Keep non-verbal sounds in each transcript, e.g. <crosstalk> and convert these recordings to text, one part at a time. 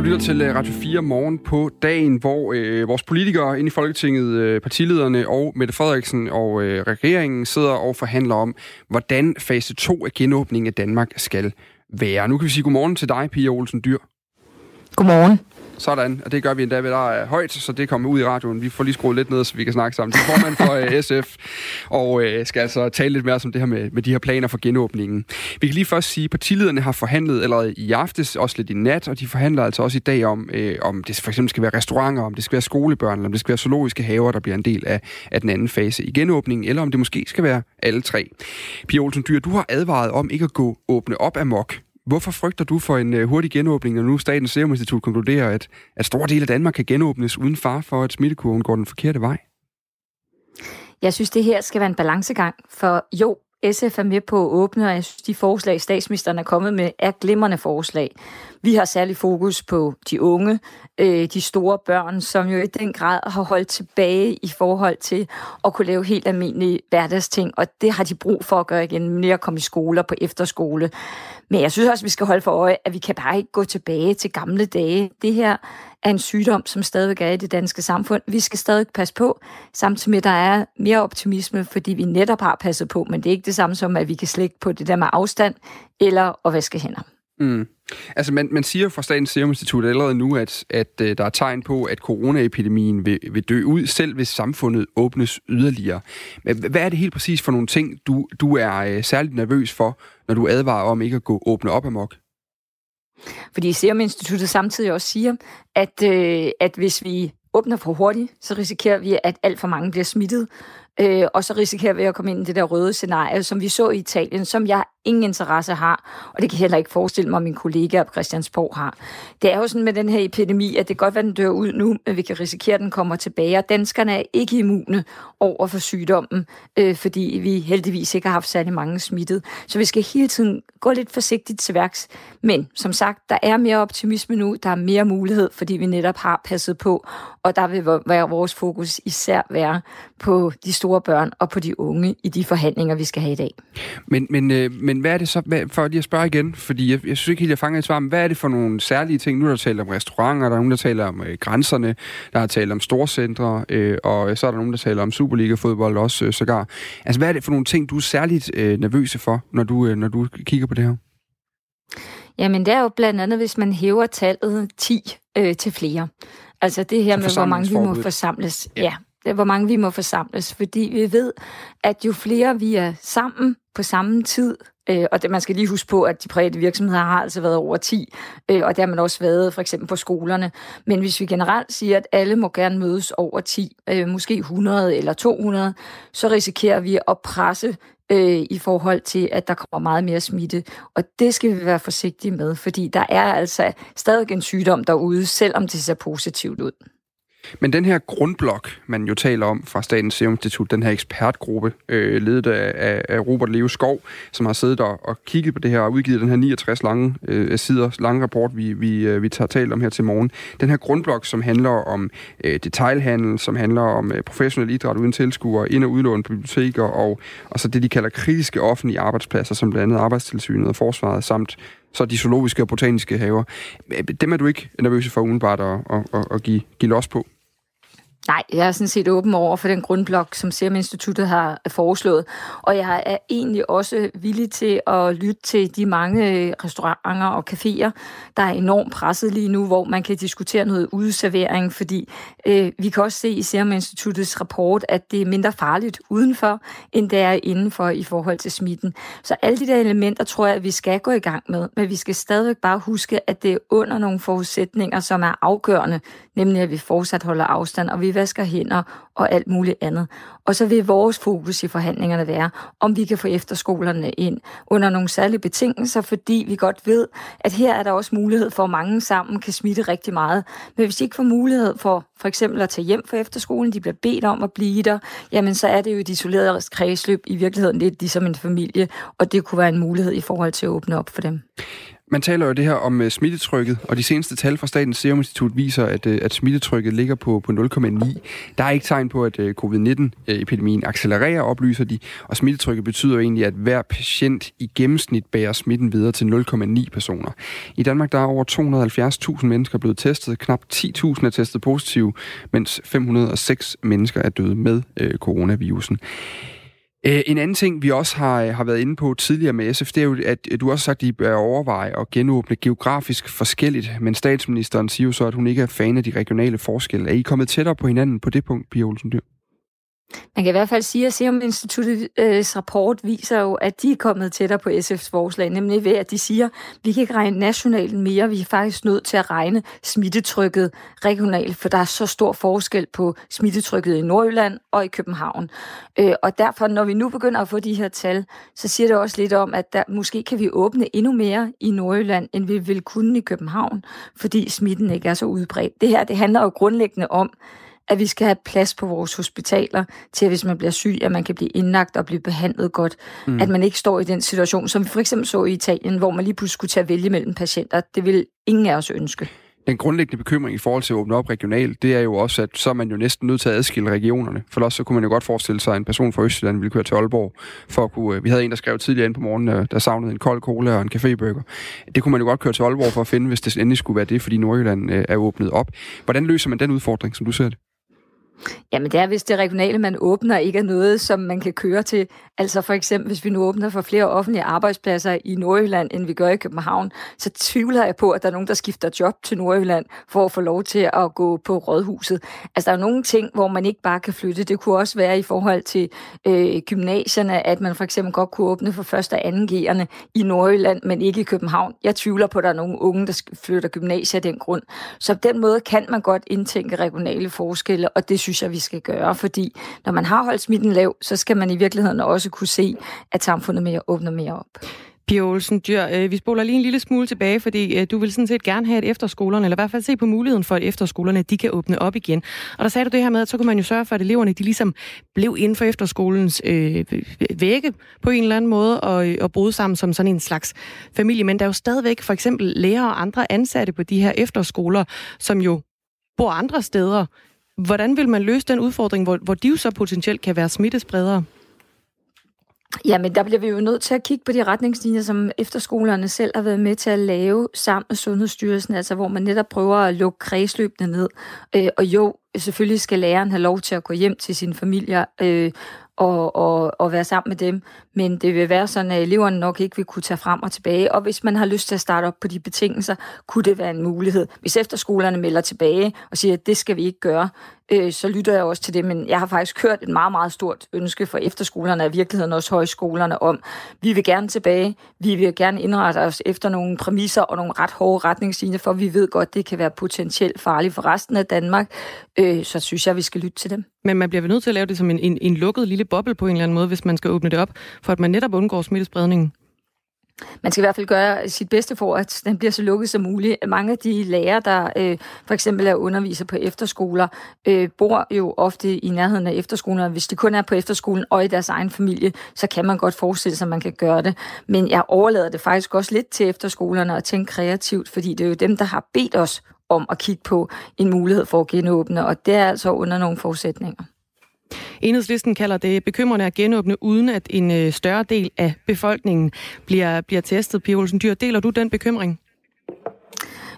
du lytter til øh, Radio 4 morgen på dagen, hvor øh, vores politikere inde i Folketinget, øh, partilederne og Mette Frederiksen og øh, regeringen sidder og forhandler om, hvordan fase 2 af genåbningen af Danmark skal være. Nu kan vi sige godmorgen til dig, Pia Olsen Dyr. Godmorgen. Sådan, og det gør vi endda ved, der er højt, så det kommer ud i radioen. Vi får lige skruet lidt ned, så vi kan snakke sammen. Det er formand for uh, <laughs> øh, SF, og uh, skal altså tale lidt mere om det her med, med de her planer for genåbningen. Vi kan lige først sige, at partilederne har forhandlet allerede i aftes, også lidt i nat, og de forhandler altså også i dag om, uh, om det for eksempel skal være restauranter, om det skal være skolebørn, eller om det skal være zoologiske haver, der bliver en del af, af den anden fase i genåbningen, eller om det måske skal være alle tre. Pia Olsen Dyr, du har advaret om ikke at gå åbne op amok Hvorfor frygter du for en øh, hurtig genåbning, når nu Statens Serum Institut konkluderer, at, at store dele af Danmark kan genåbnes uden far for, at smittekurven går den forkerte vej? Jeg synes, det her skal være en balancegang, for jo, SF er med på at åbne, og jeg synes, de forslag, statsministeren er kommet med, er glimrende forslag. Vi har særlig fokus på de unge, øh, de store børn, som jo i den grad har holdt tilbage i forhold til at kunne lave helt almindelige hverdagsting, og det har de brug for at gøre igen, mere at komme i skole og på efterskole. Men jeg synes også, vi skal holde for øje, at vi kan bare ikke gå tilbage til gamle dage. Det her er en sygdom, som stadig er i det danske samfund. Vi skal stadig passe på, samtidig med, at der er mere optimisme, fordi vi netop har passet på, men det er ikke det samme som, at vi kan slække på det der med afstand eller at vaske hænder. Mm. Altså, man, man siger fra Statens Serum Institut allerede nu, at, at uh, der er tegn på, at coronaepidemien vil, vil dø ud, selv hvis samfundet åbnes yderligere. Men hvad er det helt præcis for nogle ting, du, du er uh, særligt nervøs for, når du advarer om ikke at gå åbne op amok? Fordi Serum Instituttet samtidig også siger, at, øh, at hvis vi åbner for hurtigt, så risikerer vi, at alt for mange bliver smittet. Øh, og så risikerer vi at komme ind i det der røde scenarie, som vi så i Italien, som jeg ingen interesse har, og det kan jeg heller ikke forestille mig, at min kollega på Christiansborg har. Det er jo sådan med den her epidemi, at det kan godt være, at den dør ud nu, men vi kan risikere, at den kommer tilbage, og danskerne er ikke immune over for sygdommen, øh, fordi vi heldigvis ikke har haft særlig mange smittet. Så vi skal hele tiden gå lidt forsigtigt til værks. Men som sagt, der er mere optimisme nu, der er mere mulighed, fordi vi netop har passet på, og der vil være vores fokus især være på de store børn og på de unge i de forhandlinger, vi skal have i dag. Men, men, øh, men hvad er det så, hvad, for lige at spørge igen, fordi jeg, jeg synes ikke helt, jeg fanger et svar, men hvad er det for nogle særlige ting? Nu er der talt om restauranter, der er nogen, der taler om øh, grænserne, der har talt om storcentre, øh, og så er der nogen, der taler om Superliga-fodbold også øh, sågar. Altså, hvad er det for nogle ting, du er særligt øh, nervøse for, når du, øh, når du kigger på det her? Jamen, det er jo blandt andet, hvis man hæver tallet 10 øh, til flere. Altså det her med, hvor mange vi må forsamles. Ja. ja, Øh, hvor mange vi må forsamles, fordi vi ved, at jo flere vi er sammen på samme tid, øh, og det, man skal lige huske på, at de private virksomheder har altså været over 10, øh, og det har man også været for eksempel på skolerne. Men hvis vi generelt siger, at alle må gerne mødes over 10, øh, måske 100 eller 200, så risikerer vi at presse øh, i forhold til, at der kommer meget mere smitte. Og det skal vi være forsigtige med, fordi der er altså stadig en sygdom derude, selvom det ser positivt ud. Men den her grundblok, man jo taler om fra Statens Serum Institut, den her ekspertgruppe, øh, ledet af, af Robert Leo Skov, som har siddet og, og kigget på det her og udgivet den her 69 lange øh, sider lange rapport, vi, vi, øh, vi tager talt om her til morgen. Den her grundblok, som handler om øh, detailhandel, som handler om øh, professionel idræt uden tilskuere, ind- og udlån på biblioteker, og, og så det, de kalder kritiske offentlige arbejdspladser, som blandt andet Arbejdstilsynet og Forsvaret, samt så de zoologiske og botaniske haver. Dem er du ikke nervøs for udenbart at, at, at, at give, give los på? Nej, jeg er sådan set åben over for den grundblok, som Serum Instituttet har foreslået. Og jeg er egentlig også villig til at lytte til de mange øh, restauranter og caféer, der er enormt presset lige nu, hvor man kan diskutere noget udservering, fordi øh, vi kan også se i Serum Instituttets rapport, at det er mindre farligt udenfor, end det er indenfor i forhold til smitten. Så alle de der elementer tror jeg, at vi skal gå i gang med, men vi skal stadigvæk bare huske, at det er under nogle forudsætninger, som er afgørende, nemlig at vi fortsat holder afstand, og vi vasker hænder og alt muligt andet. Og så vil vores fokus i forhandlingerne være, om vi kan få efterskolerne ind under nogle særlige betingelser, fordi vi godt ved, at her er der også mulighed for, at mange sammen kan smitte rigtig meget. Men hvis de ikke får mulighed for for eksempel at tage hjem fra efterskolen, de bliver bedt om at blive der, jamen så er det jo et isoleret kredsløb i virkeligheden lidt ligesom en familie, og det kunne være en mulighed i forhold til at åbne op for dem. Man taler jo det her om uh, smittetrykket, og de seneste tal fra Statens Serum Institut viser, at, uh, at smittetrykket ligger på, på 0,9. Der er ikke tegn på, at øh, uh, covid-19-epidemien accelererer, oplyser de, og smittetrykket betyder egentlig, at hver patient i gennemsnit bærer smitten videre til 0,9 personer. I Danmark der er over 270.000 mennesker blevet testet, knap 10.000 er testet positive, mens 506 mennesker er døde med uh, coronavirusen. Øh, en anden ting, vi også har, øh, har været inde på tidligere med SF, det er jo, at øh, du også har sagt, at I bør overveje at genåbne geografisk forskelligt, men statsministeren siger jo så, at hun ikke er fan af de regionale forskelle. Er I kommet tættere på hinanden på det punkt, Pia Olsen Dyr? Man kan i hvert fald sige, at Serum Instituttets øh, rapport viser jo, at de er kommet tættere på SF's forslag, nemlig ved, at de siger, at vi kan ikke regne nationalt mere, vi er faktisk nødt til at regne smittetrykket regionalt, for der er så stor forskel på smittetrykket i Nordjylland og i København. Øh, og derfor, når vi nu begynder at få de her tal, så siger det også lidt om, at der, måske kan vi åbne endnu mere i Nordjylland, end vi vil kunne i København, fordi smitten ikke er så udbredt. Det her, det handler jo grundlæggende om, at vi skal have plads på vores hospitaler til, at hvis man bliver syg, at man kan blive indlagt og blive behandlet godt. Mm. At man ikke står i den situation, som vi for eksempel så i Italien, hvor man lige pludselig skulle tage at vælge mellem patienter. Det vil ingen af os ønske. Den grundlæggende bekymring i forhold til at åbne op regionalt, det er jo også, at så er man jo næsten nødt til at adskille regionerne. For også så kunne man jo godt forestille sig, at en person fra Østjylland ville køre til Aalborg. For at kunne, vi havde en, der skrev tidligere ind på morgenen, der savnede en kold cola og en cafébøger. Det kunne man jo godt køre til Aalborg for at finde, hvis det endelig skulle være det, fordi Nordjylland er åbnet op. Hvordan løser man den udfordring, som du ser det? Jamen det er, hvis det regionale, man åbner, ikke er noget, som man kan køre til. Altså for eksempel, hvis vi nu åbner for flere offentlige arbejdspladser i Nordjylland, end vi gør i København, så tvivler jeg på, at der er nogen, der skifter job til Nordjylland for at få lov til at gå på rådhuset. Altså der er nogle ting, hvor man ikke bare kan flytte. Det kunne også være i forhold til øh, gymnasierne, at man for eksempel godt kunne åbne for første og anden G'erne i Nordjylland, men ikke i København. Jeg tvivler på, at der er nogen unge, der flytter gymnasier af den grund. Så på den måde kan man godt indtænke regionale forskelle, og det synes jeg, vi skal gøre, fordi når man har holdt smitten lav, så skal man i virkeligheden også kunne se, at samfundet mere åbner mere op. Pia Olsen Dyr, øh, vi spoler lige en lille smule tilbage, fordi øh, du vil sådan set gerne have, at efterskolerne, eller i hvert fald se på muligheden for, at efterskolerne de kan åbne op igen. Og der sagde du det her med, at så kunne man jo sørge for, at eleverne de ligesom blev inden for efterskolens øh, vægge på en eller anden måde, og, øh, og boede sammen som sådan en slags familie. Men der er jo stadigvæk for eksempel lærere og andre ansatte på de her efterskoler, som jo bor andre steder Hvordan vil man løse den udfordring, hvor, hvor de jo så potentielt kan være smittespredere? Jamen, der bliver vi jo nødt til at kigge på de retningslinjer, som efterskolerne selv har været med til at lave sammen med Sundhedsstyrelsen, altså hvor man netop prøver at lukke kredsløbene ned. Øh, og jo, selvfølgelig skal læreren have lov til at gå hjem til sine familier øh, og, og, og være sammen med dem, men det vil være sådan, at eleverne nok ikke vil kunne tage frem og tilbage, og hvis man har lyst til at starte op på de betingelser, kunne det være en mulighed. Hvis efterskolerne melder tilbage og siger, at det skal vi ikke gøre, øh, så lytter jeg også til det, men jeg har faktisk hørt et meget, meget stort ønske for efterskolerne, og i virkeligheden også højskolerne, om, vi vil gerne tilbage, vi vil gerne indrette os efter nogle præmisser og nogle ret hårde retningslinjer, for vi ved godt, det kan være potentielt farligt for resten af Danmark, øh, så synes jeg, vi skal lytte til dem. Men man bliver nødt til at lave det som en, en, en lukket lille boble på en eller anden måde, hvis man skal åbne det op, for at man netop undgår smittespredningen. Man skal i hvert fald gøre sit bedste for, at den bliver så lukket som muligt. Mange af de lærere, der øh, for eksempel er underviser på efterskoler, øh, bor jo ofte i nærheden af efterskoler. Hvis de kun er på efterskolen og i deres egen familie, så kan man godt forestille sig, at man kan gøre det. Men jeg overlader det faktisk også lidt til efterskolerne at tænke kreativt, fordi det er jo dem, der har bedt os om at kigge på en mulighed for at genåbne, og det er altså under nogle forudsætninger. Enhedslisten kalder det bekymrende at genåbne, uden at en øh, større del af befolkningen bliver, bliver testet. Pia Olsen Dyr, deler du den bekymring?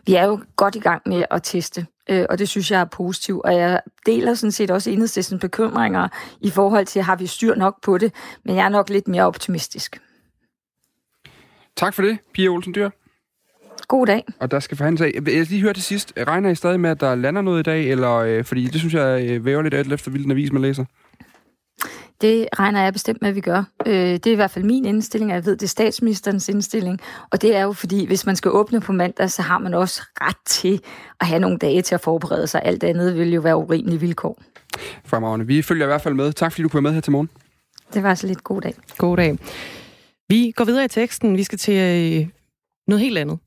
Vi er jo godt i gang med at teste, øh, og det synes jeg er positivt. Og jeg deler sådan set også enhedslistens bekymringer i forhold til, har vi styr nok på det, men jeg er nok lidt mere optimistisk. Tak for det, Pia Olsen Dyr. God dag. Og der skal forhandles af. Jeg lige høre til sidst. Regner I stadig med, at der lander noget i dag? Eller, øh, fordi det synes jeg øh, væver lidt af efter, hvilken avis man læser. Det regner jeg bestemt med, at vi gør. Øh, det er i hvert fald min indstilling, og jeg ved, det er statsministerens indstilling. Og det er jo fordi, hvis man skal åbne på mandag, så har man også ret til at have nogle dage til at forberede sig. Alt andet vil jo være urimelige vilkår. Fremragende. Vi følger i hvert fald med. Tak fordi du kunne være med her til morgen. Det var så lidt god dag. God dag. Vi går videre i teksten. Vi skal til øh, noget helt andet.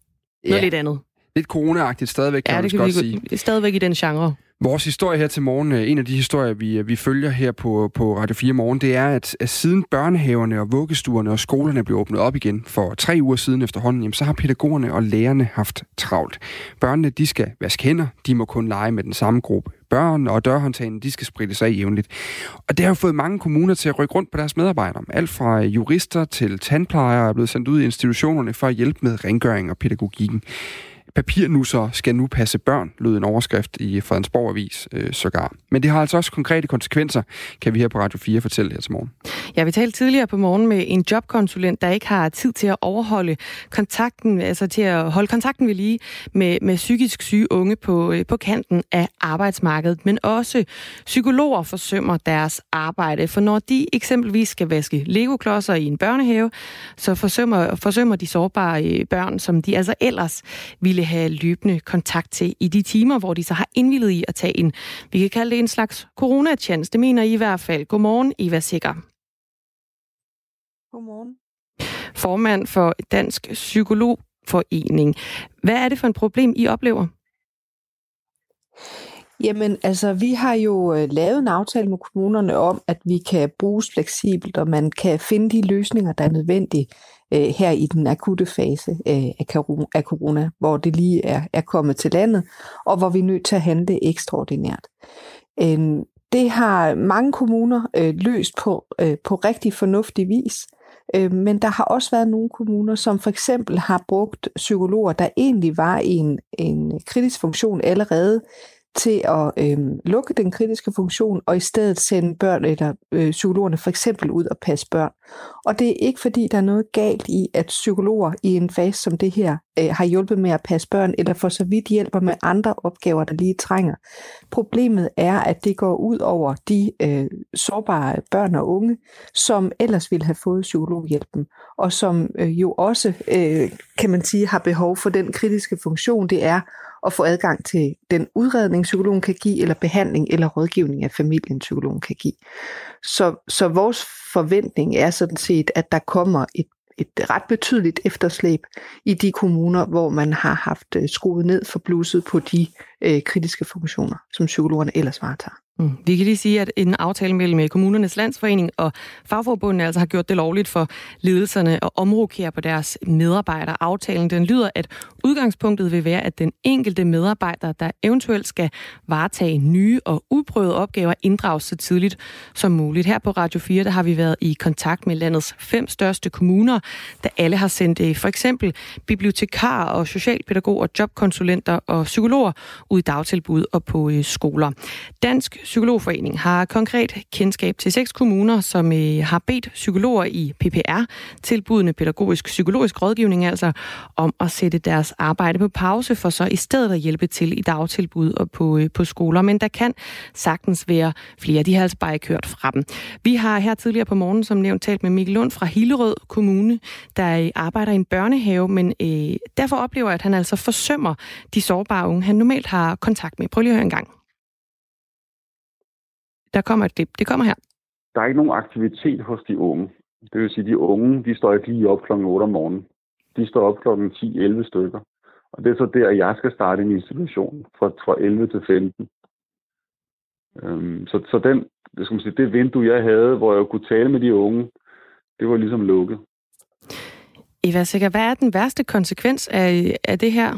Noget ja. lidt andet. Lidt corona stadigvæk, kan ja, man det kan godt sige. Det er stadigvæk i den genre. Vores historie her til morgen, øh, en af de historier, vi, øh, vi følger her på, på Radio 4 Morgen, det er, at, at siden børnehaverne og vuggestuerne og skolerne blev åbnet op igen for tre uger siden efterhånden, jamen, så har pædagogerne og lærerne haft travlt. Børnene, de skal vaske hænder, de må kun lege med den samme gruppe børn, og dørhåndtagene, de skal sprittes af jævnligt. Og det har jo fået mange kommuner til at rykke rundt på deres medarbejdere. Alt fra jurister til tandplejere er blevet sendt ud i institutionerne for at hjælpe med rengøring og pædagogikken papirnusser skal nu passe børn, lød en overskrift i Fredensborg Avis øh, sågar. Men det har altså også konkrete konsekvenser, kan vi her på Radio 4 fortælle her til morgen. Ja, vi talte tidligere på morgen med en jobkonsulent, der ikke har tid til at overholde kontakten, altså til at holde kontakten ved lige med, med psykisk syge unge på, øh, på kanten af arbejdsmarkedet. Men også psykologer forsømmer deres arbejde, for når de eksempelvis skal vaske legoklodser i en børnehave, så forsømmer, forsømmer de sårbare øh, børn, som de altså ellers ville have løbende kontakt til i de timer, hvor de så har indvillet i at tage en, vi kan kalde det en slags coronachance. Det mener I i hvert fald. Godmorgen, Eva Sikker. Godmorgen. Formand for Dansk Psykologforening. Hvad er det for et problem, I oplever? Jamen, altså, vi har jo øh, lavet en aftale med kommunerne om, at vi kan bruges fleksibelt, og man kan finde de løsninger, der er nødvendige øh, her i den akutte fase øh, af corona, hvor det lige er, er kommet til landet, og hvor vi er nødt til at handle ekstraordinært. Øh, det har mange kommuner øh, løst på, øh, på rigtig fornuftig vis, øh, men der har også været nogle kommuner, som for eksempel har brugt psykologer, der egentlig var i en, en kritisk funktion allerede, til at øh, lukke den kritiske funktion, og i stedet sende børn eller øh, psykologerne for eksempel ud og passe børn. Og det er ikke fordi, der er noget galt i, at psykologer i en fase som det her øh, har hjulpet med at passe børn, eller for så vidt hjælper med andre opgaver, der lige trænger. Problemet er, at det går ud over de øh, sårbare børn og unge, som ellers ville have fået psykologhjælpen, og som øh, jo også, øh, kan man sige, har behov for den kritiske funktion, det er at få adgang til den udredning, psykologen kan give, eller behandling eller rådgivning af familien, psykologen kan give. Så, så vores forventning er sådan set, at der kommer et et ret betydeligt efterslæb i de kommuner, hvor man har haft øh, skruet ned for blusset på de øh, kritiske funktioner, som psykologerne ellers varetager. Mm. Vi kan lige sige, at en aftale mellem øh, kommunernes landsforening og fagforbundene altså har gjort det lovligt for ledelserne at omrokere på deres medarbejdere. Aftalen den lyder, at udgangspunktet vil være, at den enkelte medarbejder, der eventuelt skal varetage nye og uprøvede opgaver, inddrages så tidligt som muligt. Her på Radio 4 der har vi været i kontakt med landets fem største kommuner, der alle har sendt øh, for eksempel bibliotekarer og socialpædagoger, jobkonsulenter og psykologer ud i dagtilbud og på øh, skoler. Dansk Psykologforening har konkret kendskab til seks kommuner, som øh, har bedt psykologer i PPR, tilbudende pædagogisk psykologisk rådgivning altså, om at sætte deres arbejde på pause, for så i stedet at hjælpe til i dagtilbud og på, øh, på skoler. Men der kan sagtens være flere. De har altså bare ikke hørt fra dem. Vi har her tidligere på morgen, som nævnt, talt med Mikkel Lund fra Hillerød Kommune, der øh, arbejder i en børnehave, men øh, derfor oplever jeg, at han altså forsømmer de sårbare unge, han normalt har kontakt med. Prøv lige at høre en gang. Der kommer et klip. Det kommer her. Der er ikke nogen aktivitet hos de unge. Det vil sige, at de unge, de står ikke lige op kl. 8 om morgenen. De står op kl. 10-11 stykker. Og det er så der, jeg skal starte en institution fra, fra 11 til 15. Øhm, så, så den, det, skal man sige, det vindue, jeg havde, hvor jeg kunne tale med de unge, det var ligesom lukket. Eva Sikker, hvad er den værste konsekvens af, af det her?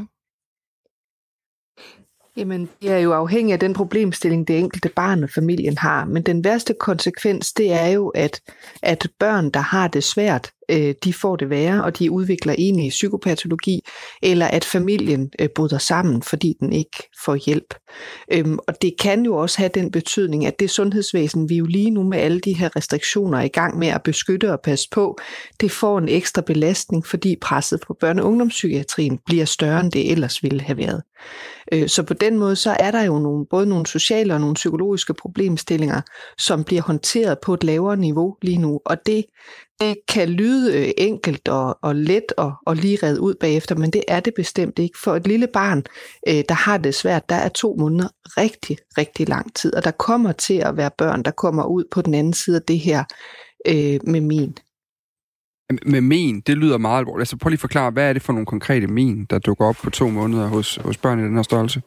Jamen, det er jo afhængigt af den problemstilling, det enkelte barn og familien har. Men den værste konsekvens, det er jo, at, at børn, der har det svært, øh, de får det værre, og de udvikler egentlig psykopatologi, eller at familien øh, bryder sammen, fordi den ikke får hjælp. Øhm, og det kan jo også have den betydning, at det sundhedsvæsen, vi jo lige nu med alle de her restriktioner er i gang med at beskytte og passe på, det får en ekstra belastning, fordi presset på børne- og ungdomspsykiatrien bliver større, end det ellers ville have været. Øh, så på den måde, så er der jo nogle, både nogle sociale og nogle psykologiske problemstillinger, som bliver håndteret på et lavere niveau lige nu. Og det, det kan lyde øh, enkelt og, og let og, og lige redde ud bagefter, men det er det bestemt ikke. For et lille barn, øh, der har det svært, der er to måneder rigtig, rigtig lang tid. Og der kommer til at være børn, der kommer ud på den anden side af det her øh, med min. Med men, det lyder meget alvorligt. Altså prøv lige at forklare, hvad er det for nogle konkrete men, der dukker op på to måneder hos, hos børn i den her størrelse?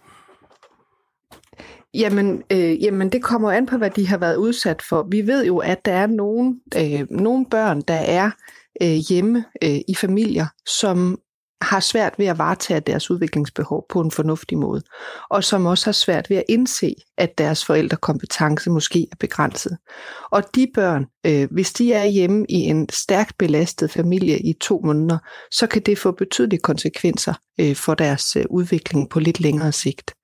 Jamen, øh, jamen, det kommer an på, hvad de har været udsat for. Vi ved jo, at der er nogle, øh, nogle børn, der er øh, hjemme øh, i familier, som har svært ved at varetage deres udviklingsbehov på en fornuftig måde, og som også har svært ved at indse, at deres forældrekompetence måske er begrænset. Og de børn, øh, hvis de er hjemme i en stærkt belastet familie i to måneder, så kan det få betydelige konsekvenser øh, for deres øh, udvikling på lidt længere sigt.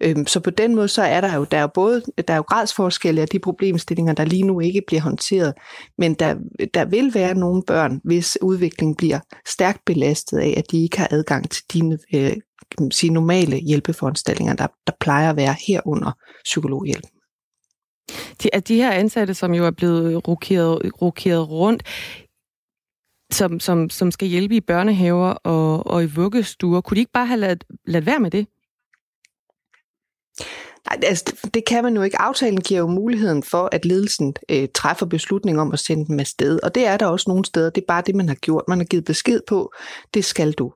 Øhm, så på den måde så er der jo, der er jo både der er jo gradsforskelle af de problemstillinger, der lige nu ikke bliver håndteret, men der, der vil være nogle børn, hvis udviklingen bliver stærkt belastet af, at de ikke har adgang til dine øh, sige, normale hjælpeforanstaltninger, der, der plejer at være herunder psykologhjælp. De, er de her ansatte, som jo er blevet rokeret, rokeret rundt, som, som, som skal hjælpe i børnehaver og, og i vuggestuer, kunne de ikke bare have ladet, ladet være med det? Nej, altså, det kan man jo ikke. Aftalen giver jo muligheden for, at ledelsen øh, træffer beslutning om at sende dem afsted. Og det er der også nogle steder. Det er bare det, man har gjort. Man har givet besked på, det skal du.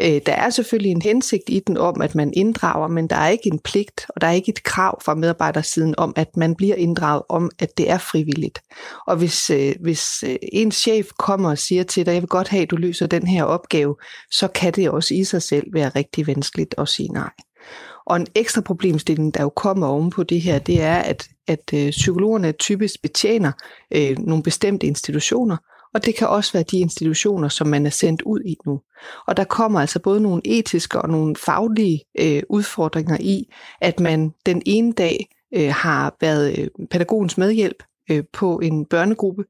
Øh, der er selvfølgelig en hensigt i den om, at man inddrager, men der er ikke en pligt, og der er ikke et krav fra medarbejdersiden om, at man bliver inddraget om, at det er frivilligt. Og hvis, øh, hvis øh, en chef kommer og siger til dig, jeg vil godt have, at du løser den her opgave, så kan det også i sig selv være rigtig vanskeligt at sige nej. Og en ekstra problemstilling, der jo kommer oven på det her, det er, at, at øh, psykologerne typisk betjener øh, nogle bestemte institutioner, og det kan også være de institutioner, som man er sendt ud i nu. Og der kommer altså både nogle etiske og nogle faglige øh, udfordringer i, at man den ene dag øh, har været øh, pædagogens medhjælp, øh, på en børnegruppe,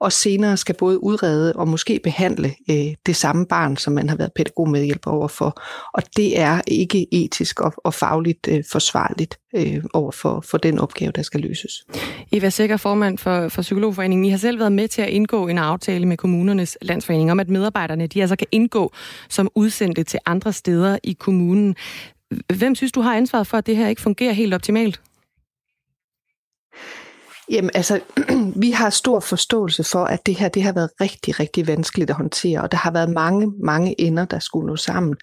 og senere skal både udrede og måske behandle øh, det samme barn, som man har været pædagogmedhjælper overfor. Og det er ikke etisk og, og fagligt øh, forsvarligt øh, over for, for den opgave, der skal løses. Eva Sikker, formand for, for Psykologforeningen. I har selv været med til at indgå en aftale med kommunernes landsforening om, at medarbejderne de altså kan indgå som udsendte til andre steder i kommunen. Hvem synes du har ansvaret for, at det her ikke fungerer helt optimalt? Jamen altså, <clears throat> vi har stor forståelse for, at det her det har været rigtig, rigtig vanskeligt at håndtere, og der har været mange, mange ender, der skulle nå sammen.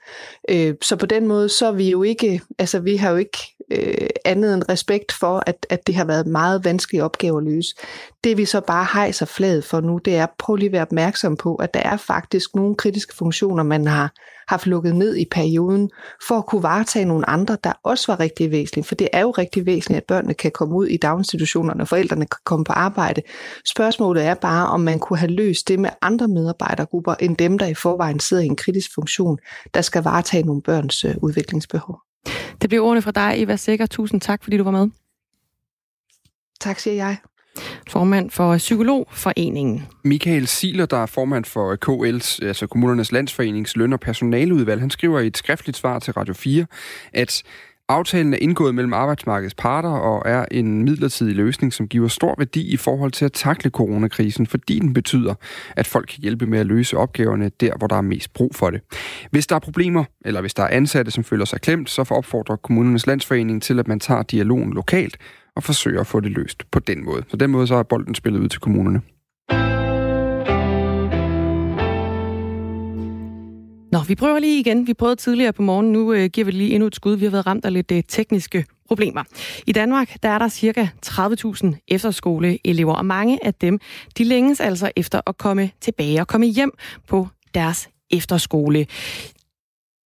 Øh, så på den måde, så er vi jo ikke, altså vi har jo ikke øh, andet end respekt for, at, at det har været meget vanskelige opgave at løse. Det vi så bare hejser flaget for nu, det er prøv lige at være opmærksom på, at der er faktisk nogle kritiske funktioner, man har haft lukket ned i perioden, for at kunne varetage nogle andre, der også var rigtig væsentlige. For det er jo rigtig væsentligt, at børnene kan komme ud i daginstitutionerne, og forældrene kan komme på arbejde. Spørgsmålet er bare, om man kunne have løst det med andre medarbejdergrupper, end dem, der i forvejen sidder i en kritisk funktion, der skal varetage nogle børns øh, udviklingsbehov. Det bliver ordene fra dig, Eva Sikker. Tusind tak, fordi du var med. Tak, siger jeg. Formand for Psykologforeningen. Michael Siler, der er formand for KL's, altså Kommunernes Landsforenings løn- og personaleudvalg, han skriver i et skriftligt svar til Radio 4, at Aftalen er indgået mellem arbejdsmarkedets parter og er en midlertidig løsning, som giver stor værdi i forhold til at takle coronakrisen, fordi den betyder, at folk kan hjælpe med at løse opgaverne der, hvor der er mest brug for det. Hvis der er problemer, eller hvis der er ansatte, som føler sig klemt, så opfordrer kommunernes landsforening til, at man tager dialogen lokalt og forsøger at få det løst på den måde. Så den måde så er bolden spillet ud til kommunerne. Nå, vi prøver lige igen. Vi prøvede tidligere på morgen. Nu øh, giver vi lige endnu et skud. Vi har været ramt af lidt øh, tekniske problemer. I Danmark der er der cirka 30.000 efterskoleelever, og mange af dem de længes altså efter at komme tilbage og komme hjem på deres efterskole.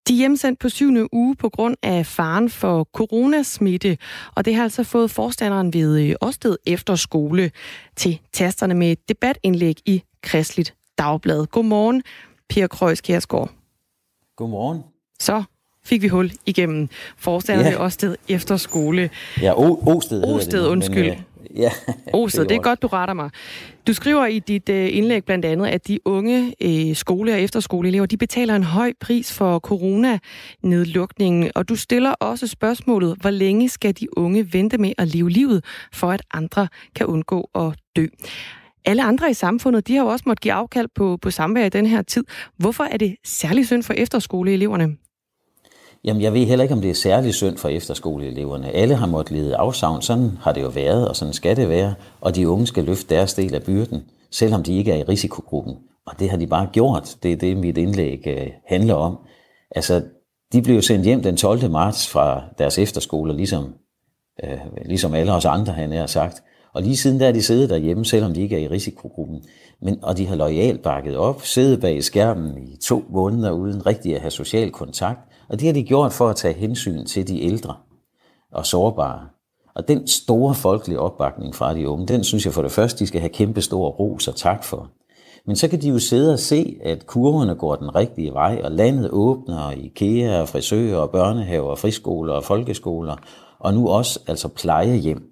De er hjemsendt på syvende uge på grund af faren for coronasmitte, og det har altså fået forstanderen ved øh, Årsted Efterskole til tasterne med et debatindlæg i Kristligt Dagblad. Godmorgen, Pia Krøjs Kjærsgaard. Godmorgen. Så fik vi hul igennem forstanderne ja. Årsted Efterskole. Ja, o- Osted Osted, det, undskyld. Men, øh, ja, <laughs> Osted, det er godt, du retter mig. Du skriver i dit øh, indlæg blandt andet, at de unge øh, skole- og efterskoleelever, de betaler en høj pris for coronanedlukningen, og du stiller også spørgsmålet, hvor længe skal de unge vente med at leve livet, for at andre kan undgå at dø. Alle andre i samfundet, de har jo også måttet give afkald på, på samvær i den her tid. Hvorfor er det særlig synd for efterskoleeleverne? Jamen, jeg ved heller ikke, om det er særlig synd for efterskoleeleverne. Alle har måttet lide afsavn. Sådan har det jo været, og sådan skal det være. Og de unge skal løfte deres del af byrden, selvom de ikke er i risikogruppen. Og det har de bare gjort. Det er det, mit indlæg øh, handler om. Altså, de blev sendt hjem den 12. marts fra deres efterskoler, ligesom øh, ligesom alle os andre, han har sagt. Og lige siden der er de siddet derhjemme, selvom de ikke er i risikogruppen. Men, og de har lojalt bakket op, siddet bag skærmen i to måneder uden rigtig at have social kontakt. Og det har de gjort for at tage hensyn til de ældre og sårbare. Og den store folkelige opbakning fra de unge, den synes jeg for det første, de skal have kæmpe stor ros og tak for. Men så kan de jo sidde og se, at kurverne går den rigtige vej, og landet åbner, og IKEA, og frisører, og børnehaver, og friskoler og folkeskoler, og nu også altså plejehjem.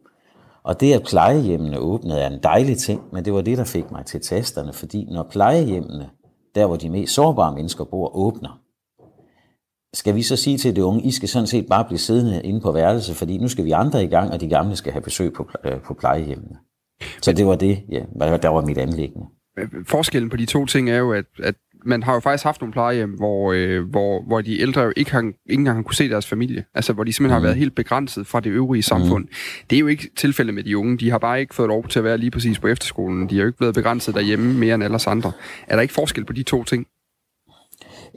Og det, at plejehjemmene åbnede, er en dejlig ting, men det var det, der fik mig til tasterne, fordi når plejehjemmene, der hvor de mest sårbare mennesker bor, åbner, skal vi så sige til de unge, I skal sådan set bare blive siddende inde på værelse, fordi nu skal vi andre i gang, og de gamle skal have besøg på, øh, på plejehjemmene. Så det var det, ja, der var mit anlæggende. Forskellen på de to ting er jo, at, at man har jo faktisk haft nogle plejehjem, hvor, øh, hvor, hvor de ældre jo ikke, har, ikke engang har kunne se deres familie. Altså, hvor de simpelthen mm. har været helt begrænset fra det øvrige samfund. Mm. Det er jo ikke tilfældet med de unge. De har bare ikke fået lov til at være lige præcis på efterskolen. De har jo ikke blevet begrænset derhjemme mere end alle andre. Er der ikke forskel på de to ting?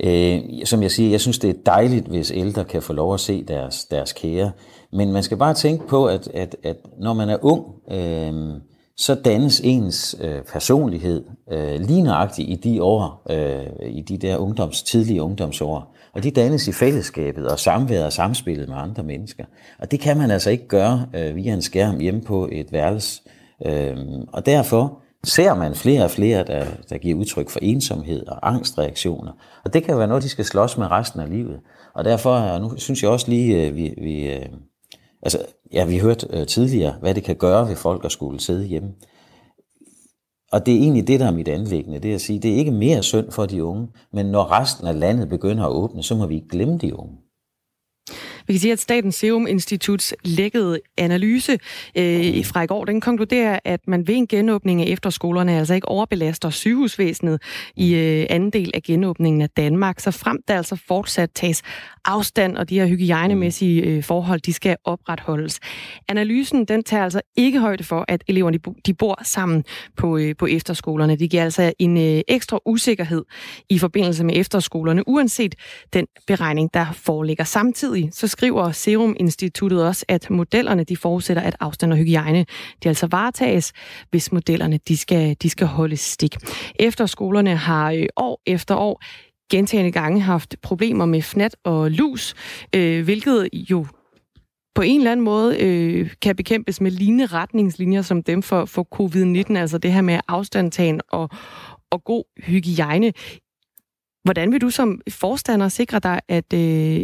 Øh, som jeg siger, jeg synes, det er dejligt, hvis ældre kan få lov at se deres, deres kære. Men man skal bare tænke på, at, at, at når man er ung, øh, så dannes ens øh, personlighed øh, lige nøjagtigt i de år, øh, i de der ungdoms, tidlige ungdomsår. Og de dannes i fællesskabet og samværet og samspillet med andre mennesker. Og det kan man altså ikke gøre øh, via en skærm hjemme på et værelse. Øh, og derfor ser man flere og flere, der, der giver udtryk for ensomhed og angstreaktioner. Og det kan være noget, de skal slås med resten af livet. Og derfor, og nu synes jeg også lige, øh, vi, vi øh, altså, ja, vi hørte øh, tidligere, hvad det kan gøre ved folk at skulle sidde hjemme. Og det er egentlig det, der er mit anlæggende, det er at sige, det er ikke mere synd for de unge, men når resten af landet begynder at åbne, så må vi ikke glemme de unge. Vi kan sige, at Statens Serum Instituts lækkede analyse øh, fra i går, den konkluderer, at man ved en genåbning af efterskolerne altså ikke overbelaster sygehusvæsenet i øh, anden del af genåbningen af Danmark, så frem der altså fortsat tages afstand, og de her hygiejnemæssige øh, forhold, de skal opretholdes. Analysen, den tager altså ikke højde for, at eleverne de bor sammen på, øh, på efterskolerne. Det giver altså en øh, ekstra usikkerhed i forbindelse med efterskolerne, uanset den beregning, der foreligger. Samtidig så skriver Serum Instituttet også, at modellerne de forudsætter, at afstand og hygiejne de altså varetages, hvis modellerne de skal, de skal holde stik. Efterskolerne har øh, år efter år gentagende gange haft problemer med fnat og lus, øh, hvilket jo på en eller anden måde øh, kan bekæmpes med lignende retningslinjer som dem for, for covid-19, altså det her med afstandtagen og, og god hygiejne. Hvordan vil du som forstander sikre dig, at øh,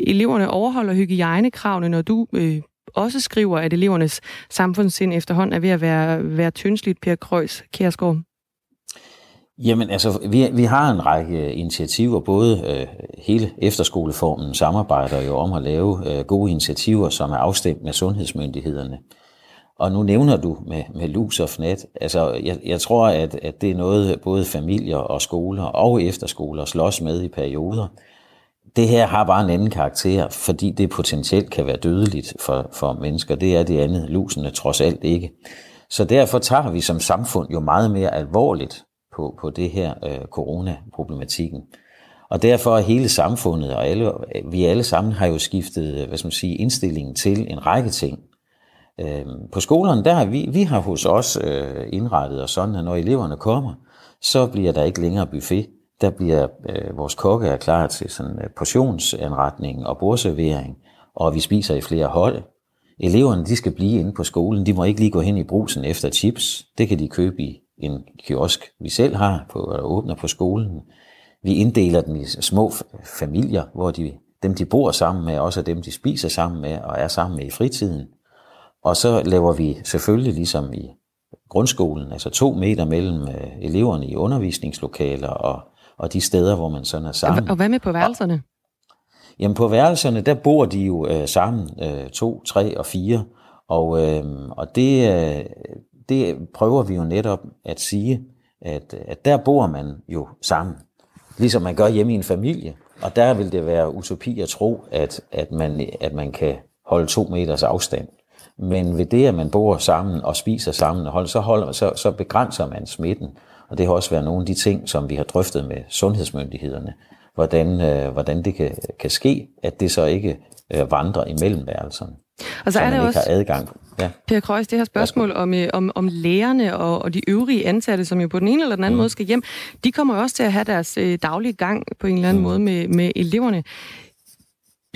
eleverne overholder hygiejnekravene, når du øh, også skriver, at elevernes samfundssind efterhånden er ved at være, være tyndsligt, Per Krøjs Kærsgaard? Jamen altså, vi, vi har en række initiativer, både øh, hele efterskoleformen samarbejder jo om at lave øh, gode initiativer, som er afstemt med sundhedsmyndighederne. Og nu nævner du med, med lus og fnat. Altså, jeg, jeg tror, at, at det er noget, både familier og skoler og efterskoler slås med i perioder. Det her har bare en anden karakter, fordi det potentielt kan være dødeligt for, for mennesker. Det er det andet, lusene trods alt ikke. Så derfor tager vi som samfund jo meget mere alvorligt på, på det her øh, coronaproblematikken. Og derfor er hele samfundet, og alle, vi alle sammen har jo skiftet øh, hvad skal man sige, indstillingen til en række ting. Øh, på skolerne, der vi, vi har hos os øh, indrettet og sådan, at når eleverne kommer, så bliver der ikke længere buffet. Der bliver øh, vores kokke er klar til sådan øh, portionsanretning og bordservering, og vi spiser i flere hold. Eleverne, de skal blive inde på skolen. De må ikke lige gå hen i brusen efter chips. Det kan de købe i en kiosk, vi selv har, på, eller åbner på skolen. Vi inddeler dem i små familier, hvor de, dem, de bor sammen med, også er dem, de spiser sammen med og er sammen med i fritiden. Og så laver vi selvfølgelig ligesom i grundskolen, altså to meter mellem øh, eleverne i undervisningslokaler og, og de steder, hvor man sådan er sammen. Og hvad med på værelserne? Og, jamen på værelserne, der bor de jo øh, sammen, øh, to, tre og fire. Og, øh, og det, øh, det prøver vi jo netop at sige, at, at der bor man jo sammen, ligesom man gør hjemme i en familie. Og der vil det være utopi at tro, at, at, man, at man kan holde to meters afstand. Men ved det, at man bor sammen og spiser sammen, og holder, så, holder, så, så begrænser man smitten. Og det har også været nogle af de ting, som vi har drøftet med sundhedsmyndighederne, hvordan, øh, hvordan det kan, kan ske, at det så ikke øh, vandrer imellem værelserne. Og så, er det også, har adgang. Ja. Per Kreuz, det her spørgsmål om, øh, om, om lærerne og, og de øvrige ansatte, som jo på den ene eller den anden mm. måde skal hjem, de kommer også til at have deres øh, daglige gang på en eller anden mm. måde med, med eleverne.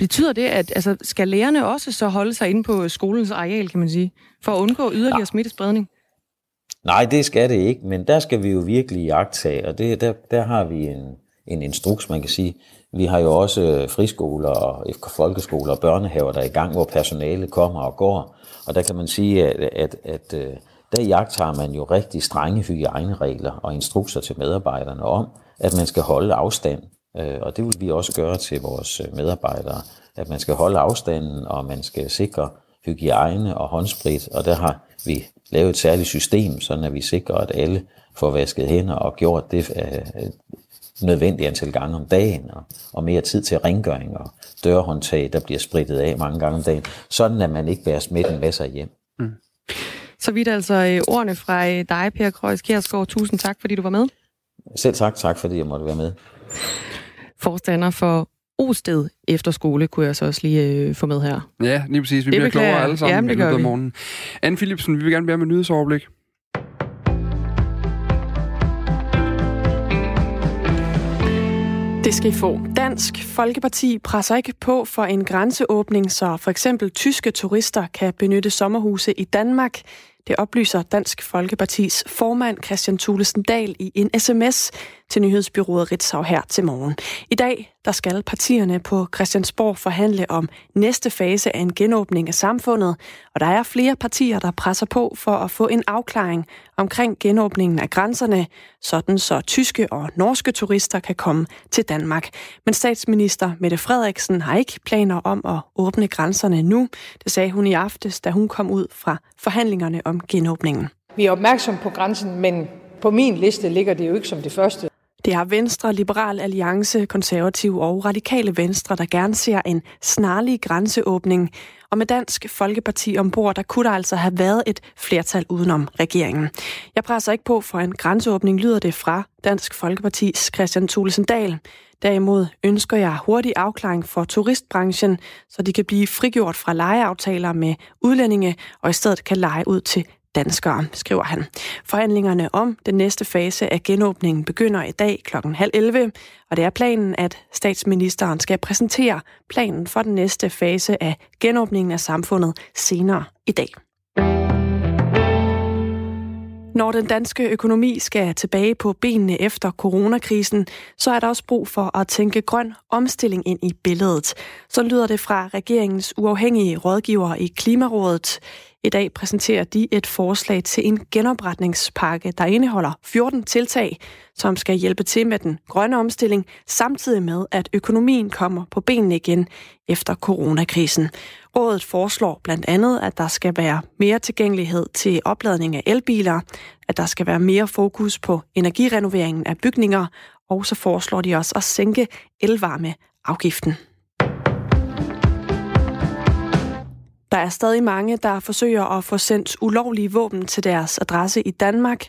Betyder det, at altså, skal lærerne også så holde sig inde på skolens areal, kan man sige, for at undgå yderligere ja. smittespredning? Nej, det skal det ikke, men der skal vi jo virkelig jagtage, og det, der, der har vi en, en instruks, man kan sige. Vi har jo også friskoler og folkeskoler og børnehaver, der er i gang, hvor personale kommer og går. Og der kan man sige, at, at, at, at der jagter man jo rigtig strenge hygiejneregler og instrukser til medarbejderne om, at man skal holde afstand. Øh, og det vil vi også gøre til vores medarbejdere, at man skal holde afstanden, og man skal sikre hygiejne og håndsprit. Og der har vi lavet et særligt system, sådan at vi sikrer, at alle får vasket hænder og gjort det øh, nødvendige antal gange om dagen, og, og mere tid til rengøring og dørhåndtag, der bliver spritet af mange gange om dagen, sådan at man ikke bærer smitten med sig hjem. Mm. Så vidt altså øh, ordene fra øh, dig, Per Kreuz Kjærsgaard. Tusind tak, fordi du var med. Selv tak, tak fordi jeg måtte være med. Forstander for Osted Efterskole, kunne jeg så også lige øh, få med her. Ja, lige præcis. Vi det bliver klogere alle sammen ja, det i løbet af morgenen. Anne Philipsen, vi vil gerne være med nyhedsoverblik. Det skal I få. Dansk Folkeparti presser ikke på for en grænseåbning, så for eksempel tyske turister kan benytte sommerhuse i Danmark. Det oplyser Dansk Folkepartis formand Christian Thulesen Dahl i en sms til nyhedsbyrået Ritzau her til morgen. I dag der skal partierne på Christiansborg forhandle om næste fase af en genåbning af samfundet, og der er flere partier, der presser på for at få en afklaring omkring genåbningen af grænserne, sådan så tyske og norske turister kan komme til Danmark. Men statsminister Mette Frederiksen har ikke planer om at åbne grænserne nu. Det sagde hun i aftes, da hun kom ud fra forhandlingerne om genåbningen. Vi er opmærksom på grænsen, men på min liste ligger det jo ikke som det første. Det har Venstre, Liberal Alliance, Konservative og Radikale Venstre, der gerne ser en snarlig grænseåbning. Og med Dansk Folkeparti ombord, der kunne der altså have været et flertal udenom regeringen. Jeg presser ikke på for en grænseåbning, lyder det fra Dansk Folkepartis Christian Thulesen Dahl. Derimod ønsker jeg hurtig afklaring for turistbranchen, så de kan blive frigjort fra lejeaftaler med udlændinge og i stedet kan lege ud til danskere, skriver han. Forhandlingerne om den næste fase af genåbningen begynder i dag kl. halv 11, og det er planen, at statsministeren skal præsentere planen for den næste fase af genåbningen af samfundet senere i dag. Når den danske økonomi skal tilbage på benene efter coronakrisen, så er der også brug for at tænke grøn omstilling ind i billedet. Så lyder det fra regeringens uafhængige rådgiver i Klimarådet. I dag præsenterer de et forslag til en genopretningspakke, der indeholder 14 tiltag, som skal hjælpe til med den grønne omstilling, samtidig med, at økonomien kommer på benene igen efter coronakrisen. Rådet foreslår blandt andet, at der skal være mere tilgængelighed til opladning af elbiler, at der skal være mere fokus på energirenoveringen af bygninger, og så foreslår de også at sænke elvarmeafgiften. Der er stadig mange, der forsøger at få sendt ulovlige våben til deres adresse i Danmark.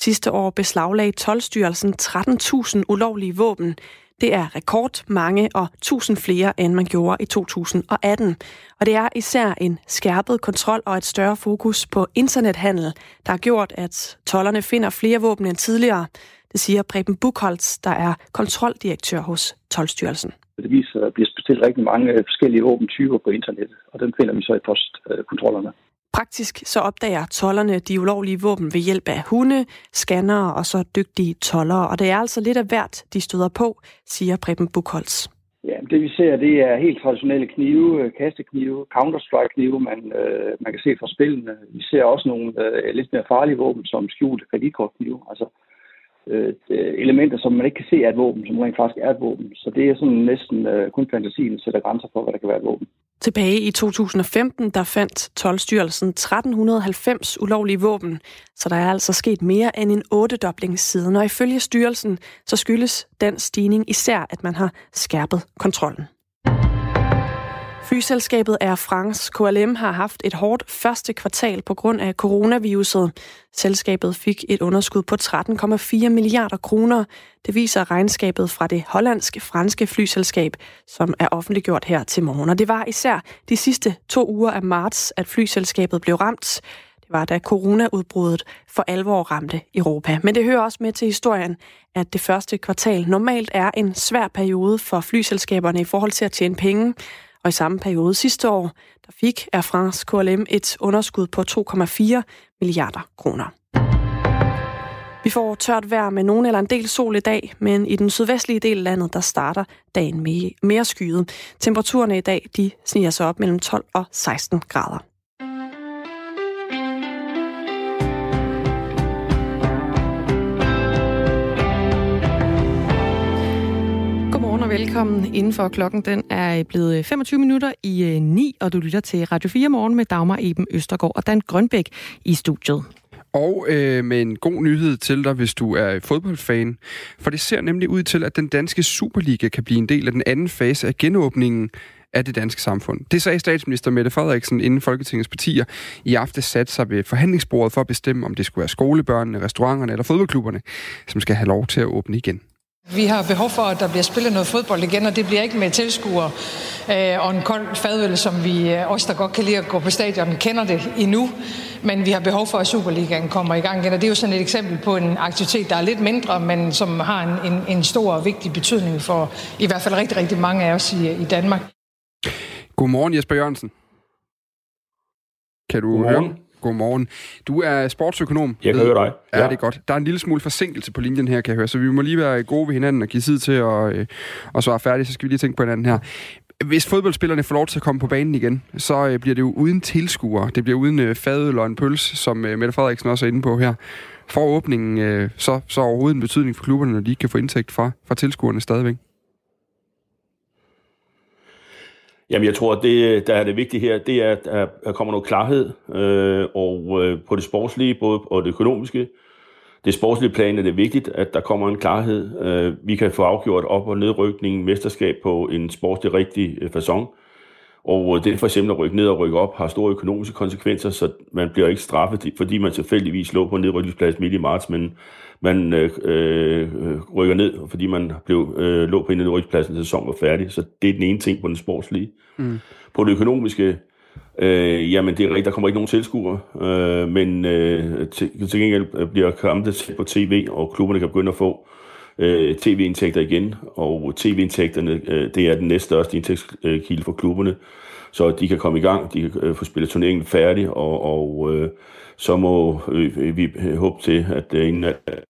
Sidste år beslaglagde Tolstyrelsen 13.000 ulovlige våben. Det er rekordmange og tusind flere, end man gjorde i 2018. Og det er især en skærpet kontrol og et større fokus på internethandel, der har gjort, at tollerne finder flere våben end tidligere. Det siger Preben Buchholz, der er kontroldirektør hos Tolstyrelsen. Det viser, at der bliver bestilt rigtig mange øh, forskellige våbentyper på internettet, og den finder vi så i postkontrollerne. Praktisk så opdager tollerne de ulovlige våben ved hjælp af hunde, scanner og så dygtige tollere, og det er altså lidt af hvert, de støder på, siger Preben Bukholz. Ja, det vi ser, det er helt traditionelle knive, øh, kasteknive, Counter-Strike-knive, man, øh, man kan se fra spillene. Vi ser også nogle øh, lidt mere farlige våben, som skjulte kreditkortknive. Altså øh, Øh, øh, elementer, som man ikke kan se er et våben, som rent faktisk er et våben. Så det er sådan næsten øh, kun fantasien, der sætter grænser for, hvad der kan være et våben. Tilbage i 2015, der fandt 12-styrelsen 1390 ulovlige våben, så der er altså sket mere end en ottedobling siden, og ifølge styrelsen, så skyldes den stigning især, at man har skærpet kontrollen. Flyselskabet Air France KLM har haft et hårdt første kvartal på grund af coronaviruset. Selskabet fik et underskud på 13,4 milliarder kroner. Det viser regnskabet fra det hollandske franske flyselskab, som er offentliggjort her til morgen. Og det var især de sidste to uger af marts, at flyselskabet blev ramt. Det var da coronaudbruddet for alvor ramte Europa. Men det hører også med til historien, at det første kvartal normalt er en svær periode for flyselskaberne i forhold til at tjene penge. Og i samme periode sidste år, der fik Air France KLM et underskud på 2,4 milliarder kroner. Vi får tørt vejr med nogen eller en del sol i dag, men i den sydvestlige del af landet, der starter dagen mere, mere skyet. Temperaturerne i dag, de sniger sig op mellem 12 og 16 grader. Velkommen indenfor. klokken. Den er blevet øh, 25 minutter i øh, 9, og du lytter til Radio 4 morgen med Dagmar Eben Østergaard og Dan Grønbæk i studiet. Og øh, med en god nyhed til dig, hvis du er fodboldfan. For det ser nemlig ud til, at den danske Superliga kan blive en del af den anden fase af genåbningen af det danske samfund. Det sagde statsminister Mette Frederiksen inden Folketingets partier i aften satte sig ved forhandlingsbordet for at bestemme, om det skulle være skolebørnene, restauranterne eller fodboldklubberne, som skal have lov til at åbne igen. Vi har behov for, at der bliver spillet noget fodbold igen, og det bliver ikke med tilskuere øh, og en kold fadøl, som vi øh, os, der godt kan lide at gå på stadion, kender det endnu. Men vi har behov for, at Superligaen kommer i gang igen, og det er jo sådan et eksempel på en aktivitet, der er lidt mindre, men som har en, en, en stor og vigtig betydning for i hvert fald rigtig, rigtig mange af os i, i Danmark. Godmorgen Jesper Jørgensen. Kan du Godmorgen. høre? Godmorgen. Du er sportsøkonom. Jeg kan høre dig. Ja, ja, det er godt. Der er en lille smule forsinkelse på linjen her, kan jeg høre, så vi må lige være gode ved hinanden og give tid til at øh, og så er færdige, så skal vi lige tænke på hinanden her. Hvis fodboldspillerne får lov til at komme på banen igen, så øh, bliver det jo uden tilskuere. Det bliver uden øh, fadøl og en pøls, som øh, Mette Frederiksen også er inde på her. For åbningen øh, så, så overhovedet en betydning for klubberne, når de ikke kan få indtægt fra, fra tilskuerne stadigvæk? Jamen, jeg tror, at det, der er det vigtige her, det er, at der kommer noget klarhed, øh, og øh, på det sportslige, både på det økonomiske, det sportslige plan er det vigtigt, at der kommer en klarhed. Øh, vi kan få afgjort op- og nedrykningen, mesterskab på en sportslig rigtig øh, façon. Og øh, det for eksempel at rykke ned og rykke op har store økonomiske konsekvenser, så man bliver ikke straffet, fordi man tilfældigvis lå på en nedrykningsplads midt i marts, men man øh, øh, rykker ned, fordi man blev, øh, lå på en nedrykningsplads, når sæsonen var færdig. Så det er den ene ting på den sportslige. Mm. På det økonomiske, øh, jamen det er rigtigt, der kommer ikke nogen tilskuere, øh, men øh, til, til gengæld bliver kampet på tv, og klubberne kan begynde at få øh, tv-indtægter igen, og tv-indtægterne, øh, det er den næststørste indtægtskilde for klubberne, så de kan komme i gang, de kan øh, få spillet turneringen færdig, og, og øh, så må øh, vi håbe til, at øh, inden at...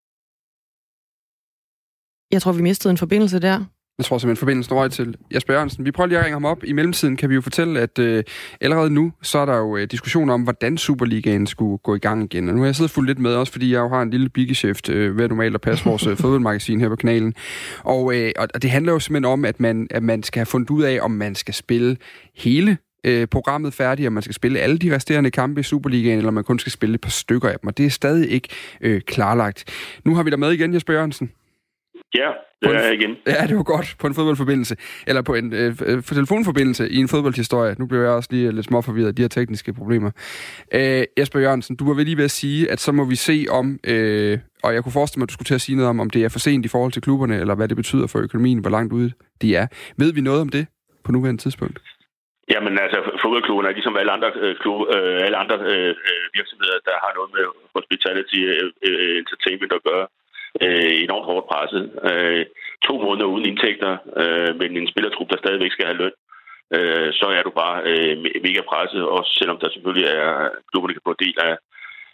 Jeg tror, vi mistede en forbindelse der. Jeg tror simpelthen, forbindelsen røg til Jesper Jørgensen. Vi prøver lige at ringe ham op. I mellemtiden kan vi jo fortælle, at øh, allerede nu, så er der jo øh, diskussioner om, hvordan Superligaen skulle gå i gang igen. Og nu har jeg siddet fuldt lidt med, også fordi jeg jo har en lille biggeschæft øh, ved normalt at passe <laughs> vores øh, fodboldmagasin her på kanalen. Og, øh, og det handler jo simpelthen om, at man, at man skal have fundet ud af, om man skal spille hele øh, programmet færdigt, og man skal spille alle de resterende kampe i Superligaen, eller man kun skal spille et par stykker af dem, og det er stadig ikke øh, klarlagt. Nu har vi dig med igen, Jesper Jørgensen. Ja, det er jeg igen. Ja, det var godt på en fodboldforbindelse. Eller på en øh, øh telefonforbindelse i en fodboldhistorie. Nu bliver jeg også lige lidt småforvirret af de her tekniske problemer. Øh, Jesper Jørgensen, du var vel lige ved at sige, at så må vi se om, øh, og jeg kunne forestille mig, at du skulle til at sige noget om, om det er for sent i forhold til klubberne, eller hvad det betyder for økonomien, hvor langt ude de er. Ved vi noget om det på nuværende tidspunkt? Jamen altså, fodboldklubben er ligesom alle andre, øh, klub, øh, alle andre øh, øh, virksomheder, der har noget med hospitality øh, øh, entertainment at gøre øh, enormt hårdt presset. Øh, to måneder uden indtægter, øh, men en spillertrup, der stadigvæk skal have løn, øh, så er du bare øh, mega presset, også selvom der selvfølgelig er, klubberne kan få del af,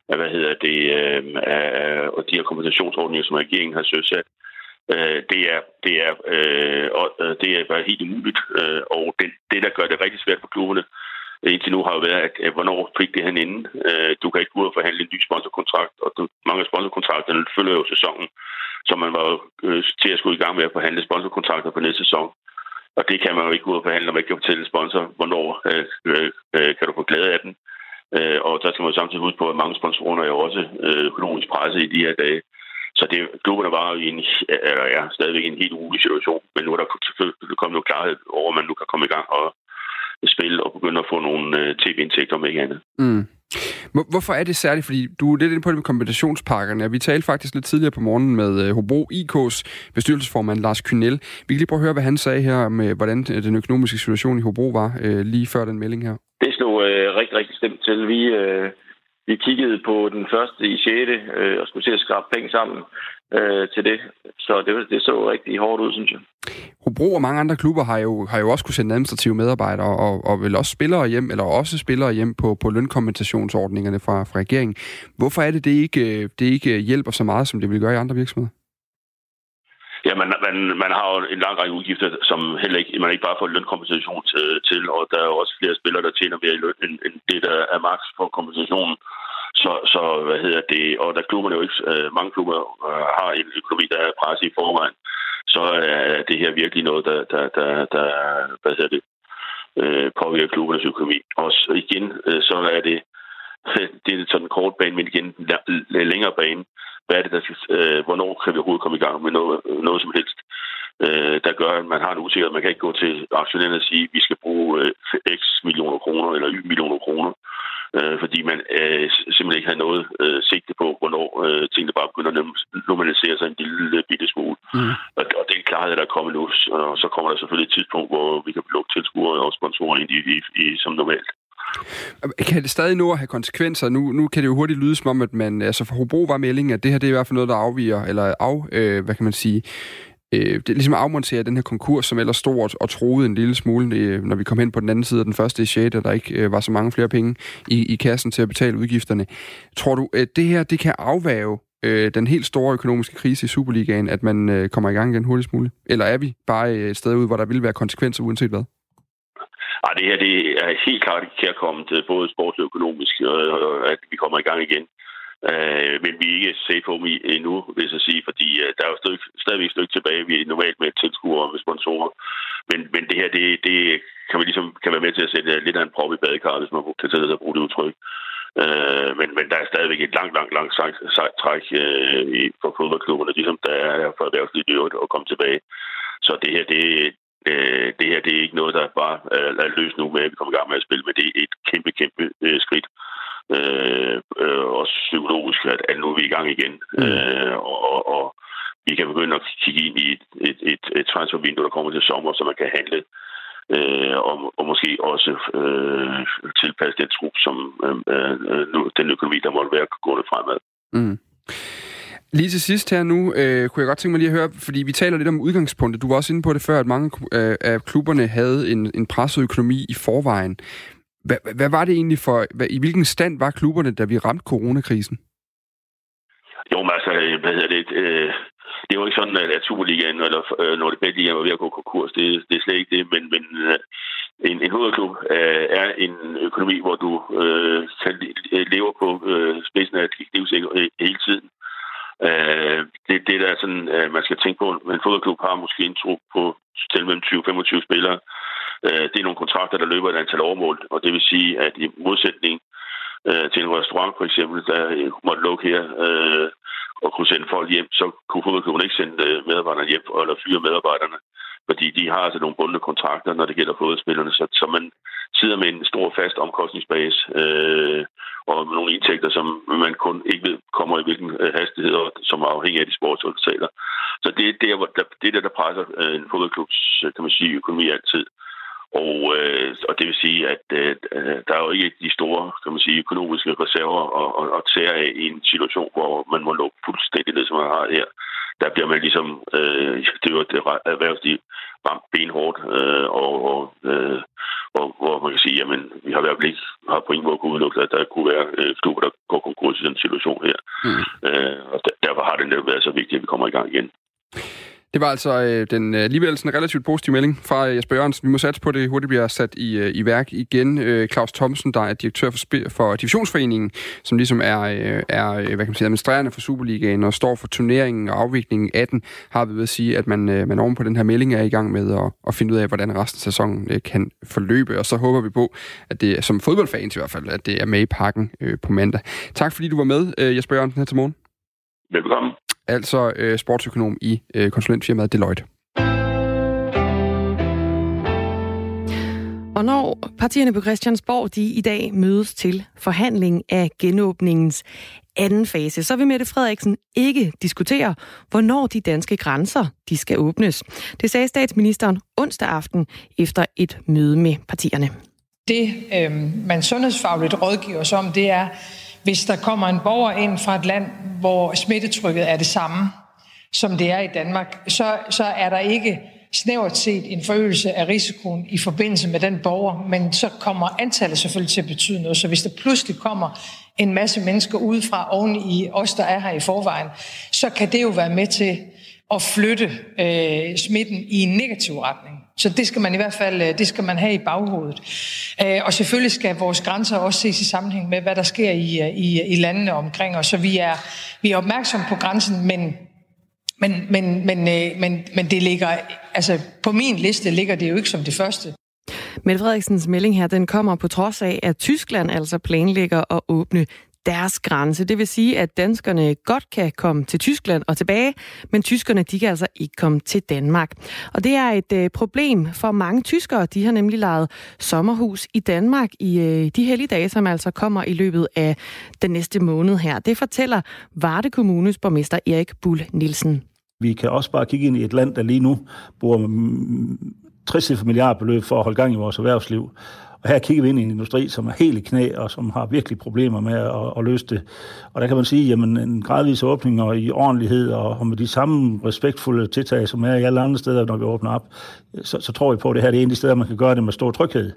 af hvad hedder det, øh, af, og de her kompensationsordninger, som regeringen har søsat. Øh, det er, det er, øh, og, øh, det er bare helt umuligt, øh, og det, det, der gør det rigtig svært for klubberne, indtil nu har jo været, at, at hvornår fik det han inden. Øh, du kan ikke gå ud og forhandle en ny sponsorkontrakt, og du, mange af sponsorkontrakterne følger jo sæsonen, så man var øh, til at skulle i gang med at forhandle sponsorkontrakter på næste sæson. Og det kan man jo ikke gå ud og forhandle, når man ikke kan fortælle en sponsor, hvornår øh, øh, øh kan du få glæde af den. Øh, og der skal man samtidig huske på, at mange sponsorer er jo også øh, økonomisk presset i de her dage. Så det, klubberne var i en, eller er stadigvæk en helt urolig situation, men nu er der selvfølgelig kommet noget klarhed over, at man nu kan komme i gang og, spil og begynde at få nogle øh, tv-indtægter med ikke andet. Mm. Hvorfor er det særligt? Fordi du er lidt inde på det med kompensationspakkerne. Vi talte faktisk lidt tidligere på morgenen med øh, Hobro IK's bestyrelsesformand Lars Kynel. Vi kan lige prøve at høre, hvad han sagde her med, hvordan den økonomiske situation i Hobro var øh, lige før den melding her. Det slog øh, rigtig, rigtig stemt til. Vi, øh, vi kiggede på den første i 6. Øh, og skulle til at skrabe penge sammen øh, til det. Så det, det så rigtig hårdt ud, synes jeg. Hobro og mange andre klubber har jo, har jo også kunne sende administrative medarbejdere og, og vel også spillere hjem, eller også spillere hjem på, på lønkompensationsordningerne fra, fra regeringen. Hvorfor er det, det ikke, det ikke hjælper så meget, som det vil gøre i andre virksomheder? Ja, man, man, man har jo en lang række udgifter, som heller ikke, man ikke bare får lønkompensation til, til, og der er jo også flere spillere, der tjener mere i løn, end, end det, der er maks for kompensationen. Så, så hvad hedder det, og der klubberne jo ikke, øh, mange klubber øh, har en økonomi, der er presset i forvejen, så øh, er det her virkelig noget, der, der, der, der hvad hedder det, øh, påvirker klubbernes økonomi. Og så igen, øh, så er det, <laughs> det er sådan en kort bane, men igen en længere bane. Hvad er det, der skal, øh, hvornår kan vi overhovedet komme i gang med noget, øh, noget som helst? øh, der gør, at man har en usikkerhed. Man kan ikke gå til aktionærerne og sige, at vi skal bruge øh, x millioner kroner eller y millioner kroner, øh, fordi man øh, simpelthen ikke har noget øh, sigte på, hvornår øh, tingene bare begynder at normalisere sig en lille bitte smule. Mm. Og, og det er en klarhed, der er kommet nu, og så kommer der selvfølgelig et tidspunkt, hvor vi kan lukke tilskuere og sponsorer ind i, i, i, som normalt. Kan det stadig nå at have konsekvenser? Nu, nu kan det jo hurtigt lyde som om, at man, altså for Hobro var meldingen, at det her det er i hvert fald noget, der afviger, eller af, øh, hvad kan man sige, øh, det ligesom afmontere den her konkurs, som ellers stort og troede en lille smule, øh, når vi kom hen på den anden side af den første i 6., der ikke øh, var så mange flere penge i, i kassen til at betale udgifterne. Tror du, at det her det kan afvæve øh, den helt store økonomiske krise i Superligaen, at man øh, kommer i gang igen hurtigst muligt? Eller er vi bare øh, et sted ud, hvor der vil være konsekvenser uanset hvad? Ej, det her det er helt klart kærkommet, både sportsligt og økonomisk, at vi kommer i gang igen. Øh, men vi er ikke safe home endnu, vil jeg sige, fordi øh, der er jo stadig, stadigvæk et stykke tilbage. Vi er normalt med tilskuere og sponsorer. Men, men det her, det, det kan, man ligesom, kan være med til at sætte øh, lidt af en prop i badekarret, hvis man kan tage det at bruge det udtryk. Øh, men, men der er stadigvæk et langt, langt, langt sejt, sejt træk øh, for fodboldklubberne, ligesom der er for erhvervslivet i øvrigt at komme tilbage. Så det her, det, øh, det her, det er ikke noget, der bare øh, er løst nu med, at vi kommer i gang med at spille, men det er et kæmpe, kæmpe øh, skridt øh, øh, også psykologisk, at, at nu er vi i gang igen. Mm. Øh, og, og vi kan begynde at kigge ind i et, et, et, et transfervindue, der kommer til sommer, så man kan handle øh, og, og måske også øh, tilpasse den trup, som øh, øh, den økonomi, der måtte være gående fremad. Mm. Lige til sidst her nu, øh, kunne jeg godt tænke mig lige at høre, fordi vi taler lidt om udgangspunktet. Du var også inde på det før, at mange øh, af klubberne havde en, en presset økonomi i forvejen. Hvad, hvad var det egentlig for... Hvad, I hvilken stand var klubberne, da vi ramte coronakrisen? Jo, men altså, øh, hvad hedder det? Øh, det var ikke sådan, at Superligaen eller øh, Nordicbet Ligaen var ved at gå konkurs. Det, det er slet ikke det, men, men øh, en, en hovedklub øh, er en økonomi, hvor du øh, lever på øh, spidsen af et øh, hele tiden. Øh, det, det der er sådan, øh, man skal tænke på. En fodboldklub har måske en tro på til mellem 20-25 spillere. Øh, det er nogle kontrakter, der løber et antal overmål, og det vil sige, at i modsætning øh, til en restaurant for eksempel, der øh, måtte lukke her øh, og kunne sende folk hjem, så kunne fodboldklubben ikke sende øh, medarbejderne hjem eller fyre medarbejderne, fordi de har altså nogle bundne kontrakter, når det gælder fodboldspillerne, så, så man sidder med en stor fast omkostningsbase øh, og med nogle indtægter, som man kun ikke ved kommer i hvilken hastighed, og som er afhængig af de sportsresultater. Så det er der, der, det er der, der presser øh, en fodboldklubs kan man sige, økonomi altid. Og, øh, og det vil sige, at øh, der er jo ikke de store kan man sige, økonomiske reserver at, at, at tage af i en situation, hvor man må lukke fuldstændig det, som man har her. Der bliver man ligesom, øh, <laughs> det er jo det erhvervsliv, ramt benhårdt, øh, og, og, øh, og, hvor man kan sige, jamen, vi har i hvert fald ikke har på ingen måde kunne udelukke, at der kunne være øh, klubber, der går konkurs i den situation her. Mm. Øh, og der, derfor har det netop været så vigtigt, at vi kommer i gang igen. Det var altså øh, den øh, alligevel sådan relativt positive melding fra øh, Jesper Jørgensen. Vi må satse på, at det hurtigt bliver sat i, øh, i værk igen. Øh, Claus Thomsen, der er direktør for, for Divisionsforeningen, som ligesom er, øh, er øh, hvad kan man sige, administrerende for Superligaen og står for turneringen og afviklingen af den, har vi ved at sige, at man, øh, man oven på den her melding er i gang med at, at finde ud af, hvordan resten af sæsonen øh, kan forløbe. Og så håber vi på, at det som fodboldfans i hvert fald, at det er med i pakken øh, på mandag. Tak fordi du var med, øh, Jesper Jørgensen, her til morgen. Velkommen altså øh, sportsøkonom i øh, konsulentfirmaet Deloitte. Og når partierne på Christiansborg de i dag mødes til forhandling af genåbningens anden fase, så vil Mette Frederiksen ikke diskutere, hvornår de danske grænser de skal åbnes. Det sagde statsministeren onsdag aften efter et møde med partierne. Det, øh, man sundhedsfagligt rådgiver sig om, det er, hvis der kommer en borger ind fra et land, hvor smittetrykket er det samme, som det er i Danmark, så, så er der ikke snævert set en forøgelse af risikoen i forbindelse med den borger, men så kommer antallet selvfølgelig til at betyde noget. Så hvis der pludselig kommer en masse mennesker udefra oven i os, der er her i forvejen, så kan det jo være med til at flytte øh, smitten i en negativ retning. Så det skal man i hvert fald øh, det skal man have i baghovedet. Øh, og selvfølgelig skal vores grænser også ses i sammenhæng med, hvad der sker i, øh, i, i landene omkring os. Så vi er, vi er opmærksomme på grænsen, men men, men, men, men, men det ligger, altså på min liste ligger det jo ikke som det første. Mette Frederiksens melding her, den kommer på trods af, at Tyskland altså planlægger at åbne deres grænse. Det vil sige, at danskerne godt kan komme til Tyskland og tilbage, men tyskerne de kan altså ikke komme til Danmark. Og det er et øh, problem for mange tyskere. De har nemlig lejet sommerhus i Danmark i øh, de hellige dage, som altså kommer i løbet af den næste måned her. Det fortæller Varde Kommunes borgmester Erik Bull Nielsen. Vi kan også bare kigge ind i et land, der lige nu bruger 60 milliarder beløb for at holde gang i vores erhvervsliv. Og her kigger vi ind i en industri, som er helt i knæ, og som har virkelig problemer med at, at løse det. Og der kan man sige, jamen en gradvis åbning og i ordentlighed og, og med de samme respektfulde tiltag, som er i alle andre steder, når vi åbner op, så, så tror vi på, at det her er en af de steder, man kan gøre det med stor tryghed.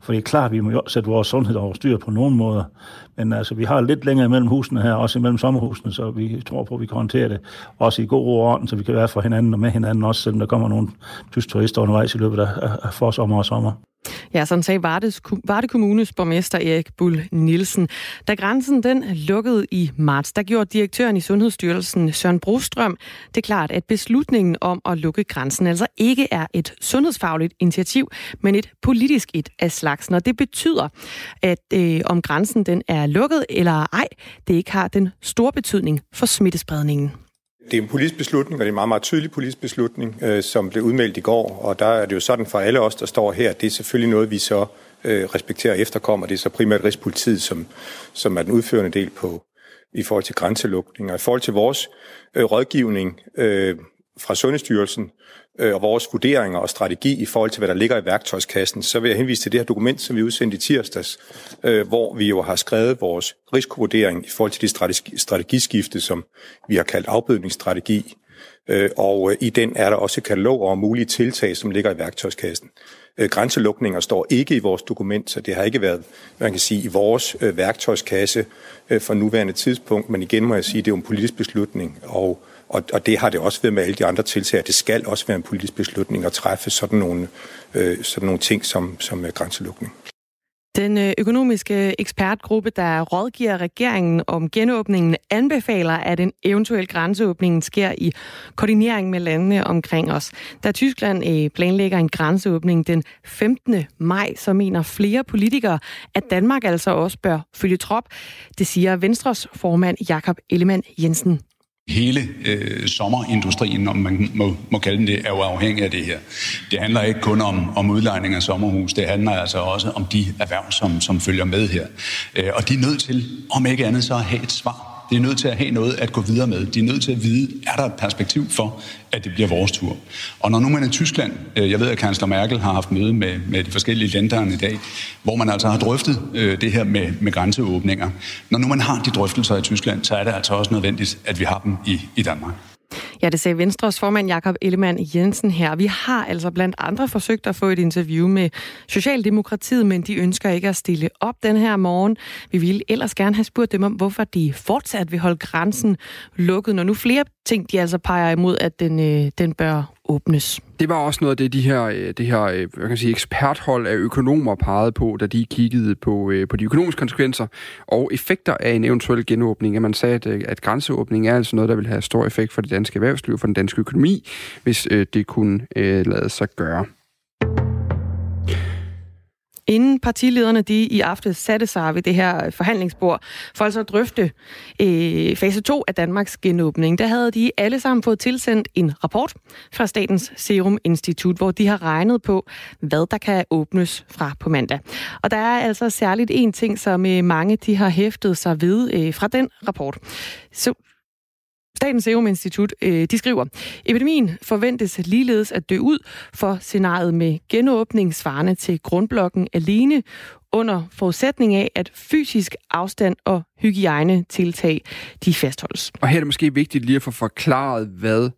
For det er klart, at vi må jo sætte vores sundhed over styr på nogen måder. Men altså, vi har lidt længere imellem husene her, også imellem sommerhusene, så vi tror på, at vi kan håndtere det. Også i god ro og orden, så vi kan være for hinanden og med hinanden, også selvom der kommer nogle tysk turister undervejs i løbet af, af forsommer og sommer. Ja, sådan sagde Vardes, Varde Kommunes borgmester Erik Bull Nielsen. Da grænsen den lukkede i marts, der gjorde direktøren i Sundhedsstyrelsen Søren Brostrøm det klart, at beslutningen om at lukke grænsen altså ikke er et sundhedsfagligt initiativ, men et politisk et af slagsen. Og det betyder, at øh, om grænsen den er lukket eller ej, det ikke har den store betydning for smittespredningen. Det er en politisk beslutning, og det er en meget, meget tydelig politisk beslutning, øh, som blev udmeldt i går. Og der er det jo sådan for alle os, der står her, det er selvfølgelig noget, vi så øh, respekterer og efterkommer. Det er så primært Rigspolitiet, som, som er den udførende del på i forhold til grænselukning. Og i forhold til vores øh, rådgivning øh, fra Sundhedsstyrelsen, øh, og vores vurderinger og strategi i forhold til, hvad der ligger i værktøjskassen, så vil jeg henvise til det her dokument, som vi udsendte i tirsdags, øh, hvor vi jo har skrevet vores risikovurdering i forhold til det strategi, strategiskifte, som vi har kaldt afbødningsstrategi. Øh, og øh, i den er der også katalog over mulige tiltag, som ligger i værktøjskassen. Øh, grænselukninger står ikke i vores dokument, så det har ikke været, man kan sige, i vores øh, værktøjskasse for nuværende tidspunkt. Men igen må jeg sige, at det er jo en politisk beslutning, og og, og det har det også været med alle de andre tiltag. Det skal også være en politisk beslutning at træffe sådan nogle, øh, sådan nogle ting som, som øh, grænselukning. Den øh, økonomiske ekspertgruppe, der rådgiver regeringen om genåbningen, anbefaler, at en eventuel grænseåbning sker i koordinering med landene omkring os. Da Tyskland øh, planlægger en grænseåbning den 15. maj, så mener flere politikere, at Danmark altså også bør følge trop. Det siger Venstres formand Jakob Ellemann Jensen hele øh, sommerindustrien, om man må, må kalde den det, er jo afhængig af det her. Det handler ikke kun om, om udlejning af sommerhus, det handler altså også om de erhverv, som, som følger med her. Øh, og de er nødt til, om ikke andet, så at have et svar de er nødt til at have noget at gå videre med. De er nødt til at vide, er der et perspektiv for, at det bliver vores tur. Og når nu man er i Tyskland, øh, jeg ved, at kansler Merkel har haft møde med, med de forskellige lande i dag, hvor man altså har drøftet øh, det her med, med grænseåbninger. Når nu man har de drøftelser i Tyskland, så er det altså også nødvendigt, at vi har dem i, i Danmark. Ja, det sagde Venstres formand Jakob Ellemann Jensen her. Vi har altså blandt andre forsøgt at få et interview med Socialdemokratiet, men de ønsker ikke at stille op den her morgen. Vi ville ellers gerne have spurgt dem om, hvorfor de fortsat vil holde grænsen lukket, når nu flere ting de altså peger imod, at den, øh, den bør åbnes. Det var også noget af det, de her, øh, det her jeg hvad kan sige, eksperthold af økonomer pegede på, da de kiggede på, øh, på de økonomiske konsekvenser og effekter af en eventuel genåbning. At man sagde, at, at grænseåbning er altså noget, der vil have stor effekt for det danske erhvervsliv, for den danske økonomi, hvis det kunne lade sig gøre. Inden partilederne de i aften satte sig ved det her forhandlingsbord for altså at drøfte øh, fase 2 af Danmarks genåbning, der havde de alle sammen fået tilsendt en rapport fra Statens Serum Institut, hvor de har regnet på, hvad der kan åbnes fra på mandag. Og der er altså særligt en ting, som øh, mange de har hæftet sig ved øh, fra den rapport. Så Statens Serum Institut, øh, de skriver, epidemien forventes ligeledes at dø ud for scenariet med genåbning svarende til grundblokken alene under forudsætning af, at fysisk afstand og hygiejne tiltag de fastholdes. Og her er det måske vigtigt lige at få forklaret, hvad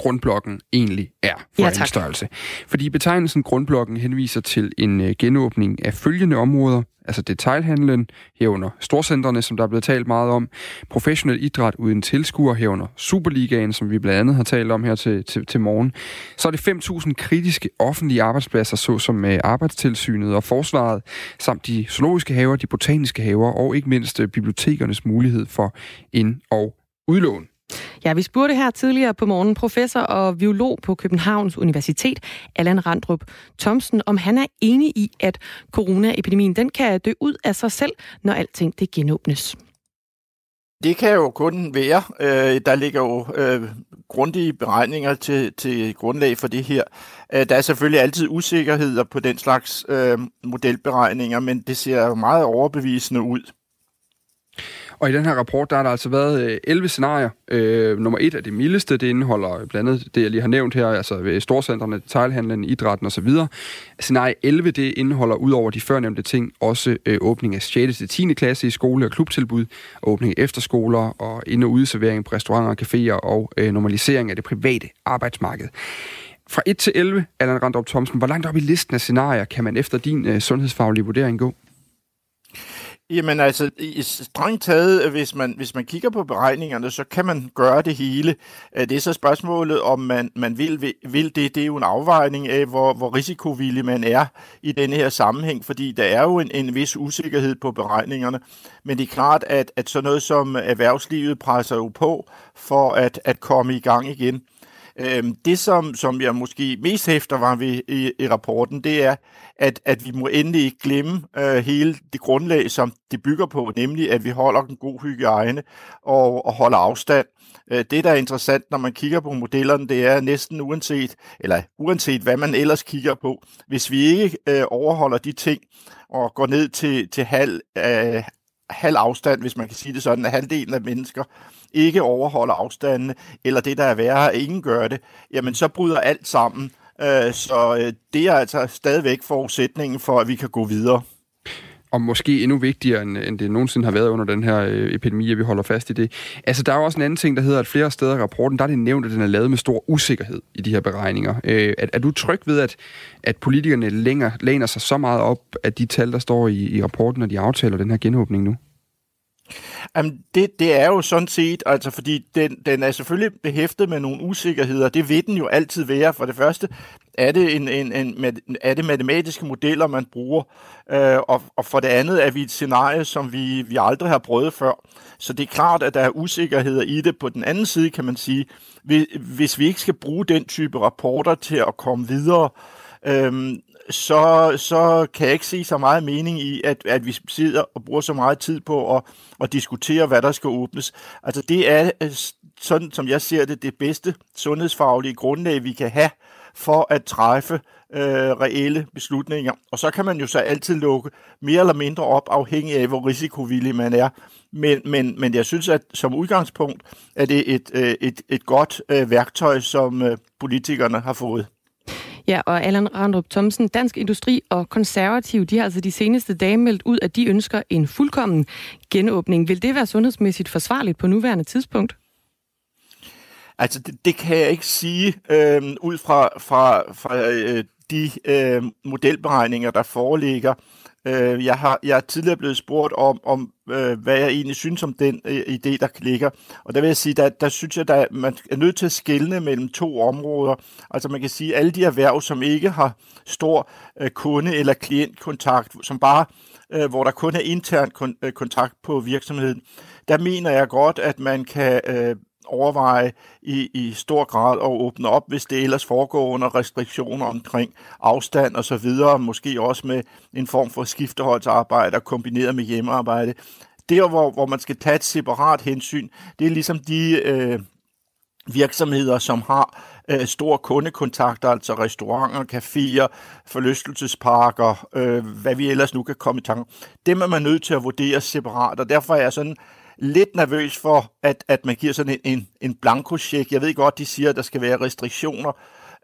grundblokken egentlig er for ja, en størrelse. Fordi betegnelsen grundblokken henviser til en øh, genåbning af følgende områder, altså detailhandlen, herunder storcentrene, som der er blevet talt meget om, professionel idræt uden tilskuer, herunder Superligaen, som vi blandt andet har talt om her til, til, til morgen. Så er det 5.000 kritiske offentlige arbejdspladser, såsom øh, arbejdstilsynet og forsvaret, samt de zoologiske haver, de botaniske haver og ikke mindst øh, bibliotekernes mulighed for ind- og udlån. Ja, vi spurgte her tidligere på morgen professor og biolog på Københavns Universitet, Allan Randrup Thomsen, om han er enig i, at coronaepidemien den kan dø ud af sig selv, når alting det genåbnes. Det kan jo kun være. Øh, der ligger jo øh, grundige beregninger til, til grundlag for det her. Øh, der er selvfølgelig altid usikkerheder på den slags øh, modelberegninger, men det ser meget overbevisende ud. Og i den her rapport, der har der altså været øh, 11 scenarier. Øh, nummer et er det mildeste, det indeholder blandt andet det, jeg lige har nævnt her, altså ved storcentrene, detailhandlen, idrætten osv. Scenarie 11, det indeholder ud over de førnævnte ting også øh, åbning af 6. til 10. klasse i skole- og klubtilbud, åbning af efterskoler og ind- og udservering på restauranter og caféer og øh, normalisering af det private arbejdsmarked. Fra 1 til 11, Allan Randrup Thomsen, hvor langt op i listen af scenarier kan man efter din øh, sundhedsfaglige vurdering gå? Jamen altså, strengt taget, hvis man, hvis man kigger på beregningerne, så kan man gøre det hele. Øh, det er så spørgsmålet, om man, man vil, vil det. Det er jo en afvejning af, hvor, hvor risikovillig man er i denne her sammenhæng, fordi der er jo en, en vis usikkerhed på beregningerne. Men det er klart, at, at sådan noget som erhvervslivet presser jo på for at, at komme i gang igen. Øhm, det, som, som jeg måske mest hæfter var ved i, i rapporten, det er, at, at vi må endelig ikke glemme øh, hele det grundlag, som det bygger på, nemlig at vi holder en god hygiejne og, og holder afstand. Øh, det, der er interessant, når man kigger på modellerne, det er næsten uanset, eller uanset hvad man ellers kigger på, hvis vi ikke øh, overholder de ting og går ned til, til halv, øh, halv afstand, hvis man kan sige det sådan, at halvdelen af mennesker ikke overholder afstandene, eller det, der er værre, at ingen gør det, jamen så bryder alt sammen. Øh, så øh, det er altså stadigvæk forudsætningen for, at vi kan gå videre. Og måske endnu vigtigere, end det nogensinde har været under den her øh, epidemi, at vi holder fast i det. Altså, der er jo også en anden ting, der hedder, at flere steder i rapporten, der er det nævnt, at den er lavet med stor usikkerhed i de her beregninger. Øh, er, er du tryg ved, at, at politikerne længer, læner sig så meget op af de tal, der står i, i rapporten, og de aftaler den her genåbning nu? Jamen, det, det er jo sådan set, altså fordi den, den er selvfølgelig behæftet med nogle usikkerheder. Det vil den jo altid være. For det første er det, en, en, en, er det matematiske modeller, man bruger, øh, og, og for det andet er vi et scenarie, som vi, vi aldrig har prøvet før. Så det er klart, at der er usikkerheder i det. På den anden side kan man sige, hvis vi ikke skal bruge den type rapporter til at komme videre, øh, så, så kan jeg ikke se så meget mening i, at, at vi sidder og bruger så meget tid på at, at diskutere, hvad der skal åbnes. Altså det er, øh, sådan som jeg ser det, det bedste sundhedsfaglige grundlag, vi kan have for at træffe øh, reelle beslutninger. Og så kan man jo så altid lukke mere eller mindre op, afhængig af, hvor risikovillig man er. Men, men, men jeg synes, at som udgangspunkt er det et, øh, et, et godt øh, værktøj, som øh, politikerne har fået. Ja, og Allan Randrup Thomsen, Dansk Industri og Konservativ, de har altså de seneste dage meldt ud, at de ønsker en fuldkommen genåbning. Vil det være sundhedsmæssigt forsvarligt på nuværende tidspunkt? Altså, det, det kan jeg ikke sige øh, ud fra, fra, fra øh, de øh, modelberegninger, der foreligger. Øh, jeg, har, jeg er tidligere blevet spurgt om, om øh, hvad jeg egentlig synes om den øh, idé, der ligger. Og der vil jeg sige, der, der synes jeg, at man er nødt til at skelne mellem to områder. Altså man kan sige, at alle de erhverv, som ikke har stor øh, kunde- eller klientkontakt, som bare øh, hvor der kun er intern kon- øh, kontakt på virksomheden, der mener jeg godt, at man kan øh, overveje i, i stor grad at åbne op, hvis det ellers foregår under restriktioner omkring afstand og så videre, måske også med en form for skifteholdsarbejde kombineret med hjemmearbejde. Der, hvor, hvor man skal tage et separat hensyn, det er ligesom de øh, virksomheder, som har øh, store kundekontakter, altså restauranter, caféer, forlystelsesparker, øh, hvad vi ellers nu kan komme i tanke. Dem er man nødt til at vurdere separat, og derfor er jeg sådan lidt nervøs for, at, at man giver sådan en, en, en blankocheck. Jeg ved godt, de siger, at der skal være restriktioner,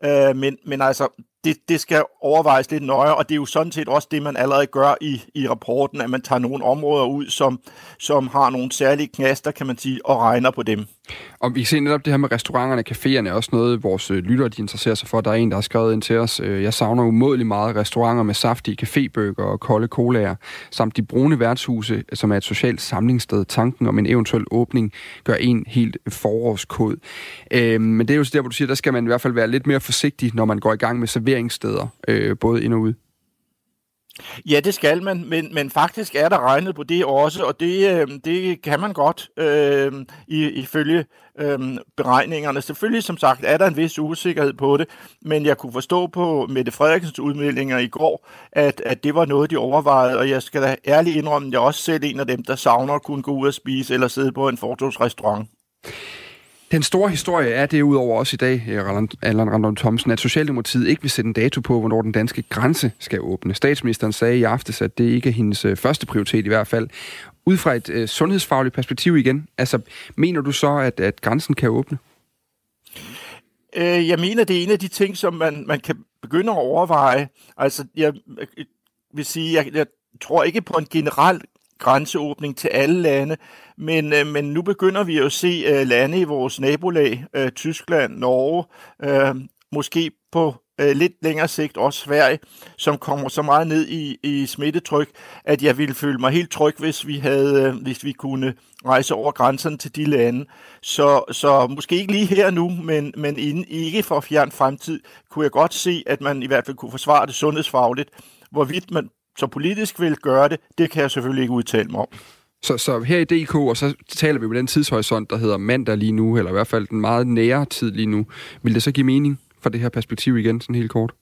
øh, men, men altså, det, det skal overvejes lidt nøje, og det er jo sådan set også det, man allerede gør i, i rapporten, at man tager nogle områder ud, som, som har nogle særlige knaster, kan man sige, og regner på dem. Og vi kan se netop det her med restauranterne og caféerne, også noget, vores øh, lyttere de interesserer sig for. Der er en, der har skrevet ind til os, øh, jeg savner umådeligt meget restauranter med saftige cafébøger og kolde colaer, samt de brune værtshuse, som er et socialt samlingssted. Tanken om en eventuel åbning gør en helt forårskod. Øh, men det er jo der, hvor du siger, der skal man i hvert fald være lidt mere forsigtig, når man går i gang med serveringssteder, øh, både ind og ud. Ja, det skal man, men, men faktisk er der regnet på det også, og det, øh, det kan man godt øh, ifølge øh, beregningerne. Selvfølgelig, som sagt, er der en vis usikkerhed på det, men jeg kunne forstå på Mette Frederiksens udmeldinger i går, at, at det var noget, de overvejede, og jeg skal da ærligt indrømme, at jeg er også selv en af dem, der savner at kunne gå ud og spise eller sidde på en fortogsrestaurant. Den store historie er derudover også i dag, eh, Allan Random Thomsen, at Socialdemokratiet ikke vil sætte en dato på, hvornår den danske grænse skal åbne. Statsministeren sagde i aftes, at det ikke er hendes eh, første prioritet i hvert fald. Ud fra et øh, sundhedsfagligt perspektiv igen, altså mener du så, at, at grænsen kan åbne? Øh, jeg mener, det er en af de ting, som man, man kan begynde at overveje. Altså, jeg vil sige, jeg, jeg tror ikke på en generel grænseåbning til alle lande, men, øh, men nu begynder vi at se øh, lande i vores nabolag, øh, Tyskland, Norge, øh, måske på øh, lidt længere sigt også Sverige, som kommer så meget ned i, i smittetryk, at jeg ville føle mig helt tryg, hvis vi havde, øh, hvis vi kunne rejse over grænserne til de lande. Så, så måske ikke lige her nu, men, men inden, ikke for fjern fremtid, kunne jeg godt se, at man i hvert fald kunne forsvare det sundhedsfagligt. Hvorvidt man så politisk vil gøre det, det kan jeg selvfølgelig ikke udtale mig om. Så, så her i DK, og så taler vi med den tidshorisont, der hedder mandag lige nu, eller i hvert fald den meget nære tid lige nu. Vil det så give mening for det her perspektiv igen, sådan helt kort?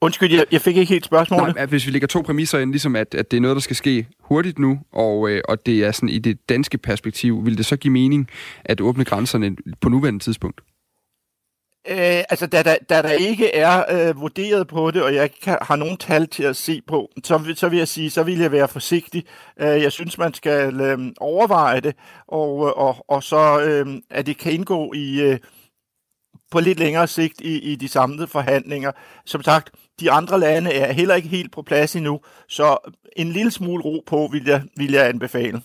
Undskyld, jeg, jeg fik ikke helt spørgsmålet. Nej, at hvis vi lægger to præmisser ind, ligesom at, at det er noget, der skal ske hurtigt nu, og, øh, og det er sådan i det danske perspektiv, vil det så give mening at åbne grænserne på nuværende tidspunkt? Øh, altså, da der, da der ikke er øh, vurderet på det, og jeg ikke har nogen tal til at se på, så, så vil jeg sige, så vil jeg være forsigtig. Øh, jeg synes, man skal øh, overveje det, og, og, og så øh, at det kan indgå i øh, på lidt længere sigt i, i de samlede forhandlinger. Som sagt, de andre lande er heller ikke helt på plads endnu, så en lille smule ro på vil jeg, vil jeg anbefale.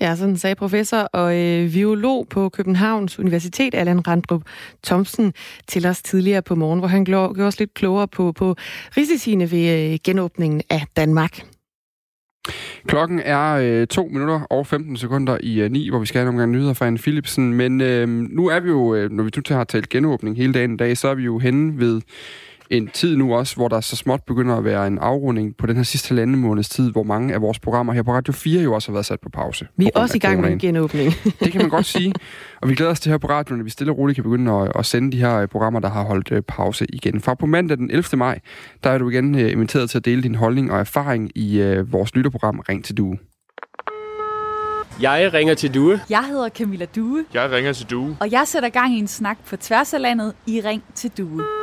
Ja, sådan sagde professor og øh, biolog på Københavns Universitet, Allan Randrup Thomsen, til os tidligere på morgen, hvor han gjorde os lidt klogere på, på risiciene ved øh, genåbningen af Danmark. Klokken er øh, 2 minutter og 15 sekunder i øh, 9, hvor vi skal have en omgang nyheder fra Anne Philipsen. Men øh, nu er vi jo, øh, når vi nu har talt genåbning hele dagen i dag, så er vi jo henne ved en tid nu også, hvor der så småt begynder at være en afrunding på den her sidste halvanden måneds tid, hvor mange af vores programmer her på Radio 4 jo også har været sat på pause. Vi er også i gang med en genåbning. det kan man godt <laughs> sige. Og vi glæder os til her på radioen, at vi stille og roligt kan begynde at, at sende de her øh, programmer, der har holdt øh, pause igen. Fra på mandag den 11. maj, der er du igen øh, inviteret til at dele din holdning og erfaring i uh, vores lytterprogram Ring til Due. Jeg ringer til Due. Jeg hedder Camilla Due. Jeg ringer til Due. Og jeg sætter gang i en snak på tværs af landet i Ring til Due.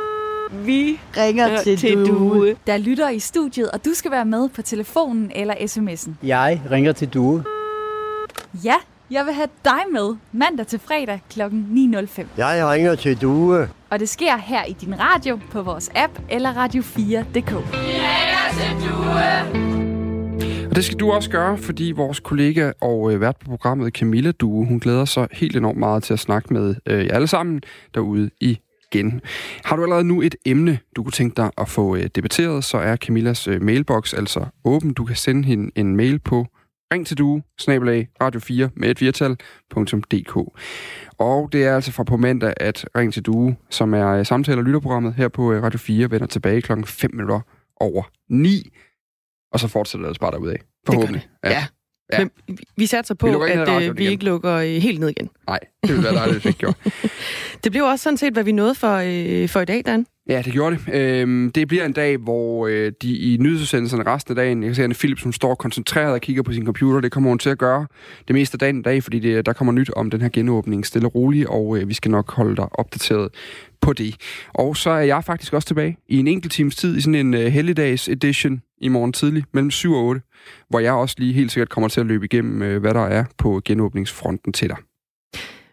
Vi ringer til, til du. du. Der lytter i studiet, og du skal være med på telefonen eller sms'en. Jeg ringer til du. Ja, jeg vil have dig med mandag til fredag kl. 9.05. Jeg ringer til du. Og det sker her i din radio, på vores app eller radio4.dk. Vi ringer til Due. Og det skal du også gøre, fordi vores kollega og øh, vært på programmet Camilla Due, hun glæder sig helt enormt meget til at snakke med øh, jer alle sammen derude i igen. Har du allerede nu et emne, du kunne tænke dig at få øh, debatteret, så er Camillas øh, mailbox altså åben. Du kan sende hende en mail på ring til du, snabelag, radio 4 med et virtal.dk. Og det er altså fra på mandag, at Ring til du, som er øh, samtale- og lytterprogrammet her på Radio 4, vender tilbage klokken 5 minutter over 9. Og så fortsætter det altså bare derudad. Forhåbentlig. Det det. Ja. Ja. Men vi satser på, Vi at øh, vi igen. ikke lukker øh, helt ned igen. Nej, det ville være dejligt, hvis vi ikke gjorde. <laughs> Det blev også sådan set, hvad vi nåede for, øh, for i dag, Dan. Ja, det gjorde det. Øhm, det bliver en dag, hvor øh, de i nyhedsudsendelserne resten af dagen, jeg kan se, at Philip, som står koncentreret og kigger på sin computer, det kommer hun til at gøre det meste af dagen i dag, fordi det, der kommer nyt om den her genåbning stille og roligt, og øh, vi skal nok holde dig opdateret på det. Og så er jeg faktisk også tilbage i en enkelt times tid i sådan en øh, helligdags edition i morgen tidlig, mellem 7 og 8, hvor jeg også lige helt sikkert kommer til at løbe igennem, øh, hvad der er på genåbningsfronten til dig.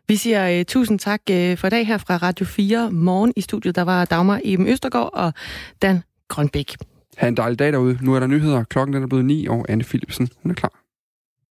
Vi siger uh, tusind tak uh, for i dag her fra Radio 4 morgen i studiet. Der var Dagmar Eben Østergaard og Dan Grønbæk. Ha' en dejlig dag derude. Nu er der nyheder. Klokken den er blevet 9, og Anne Philipsen hun er klar.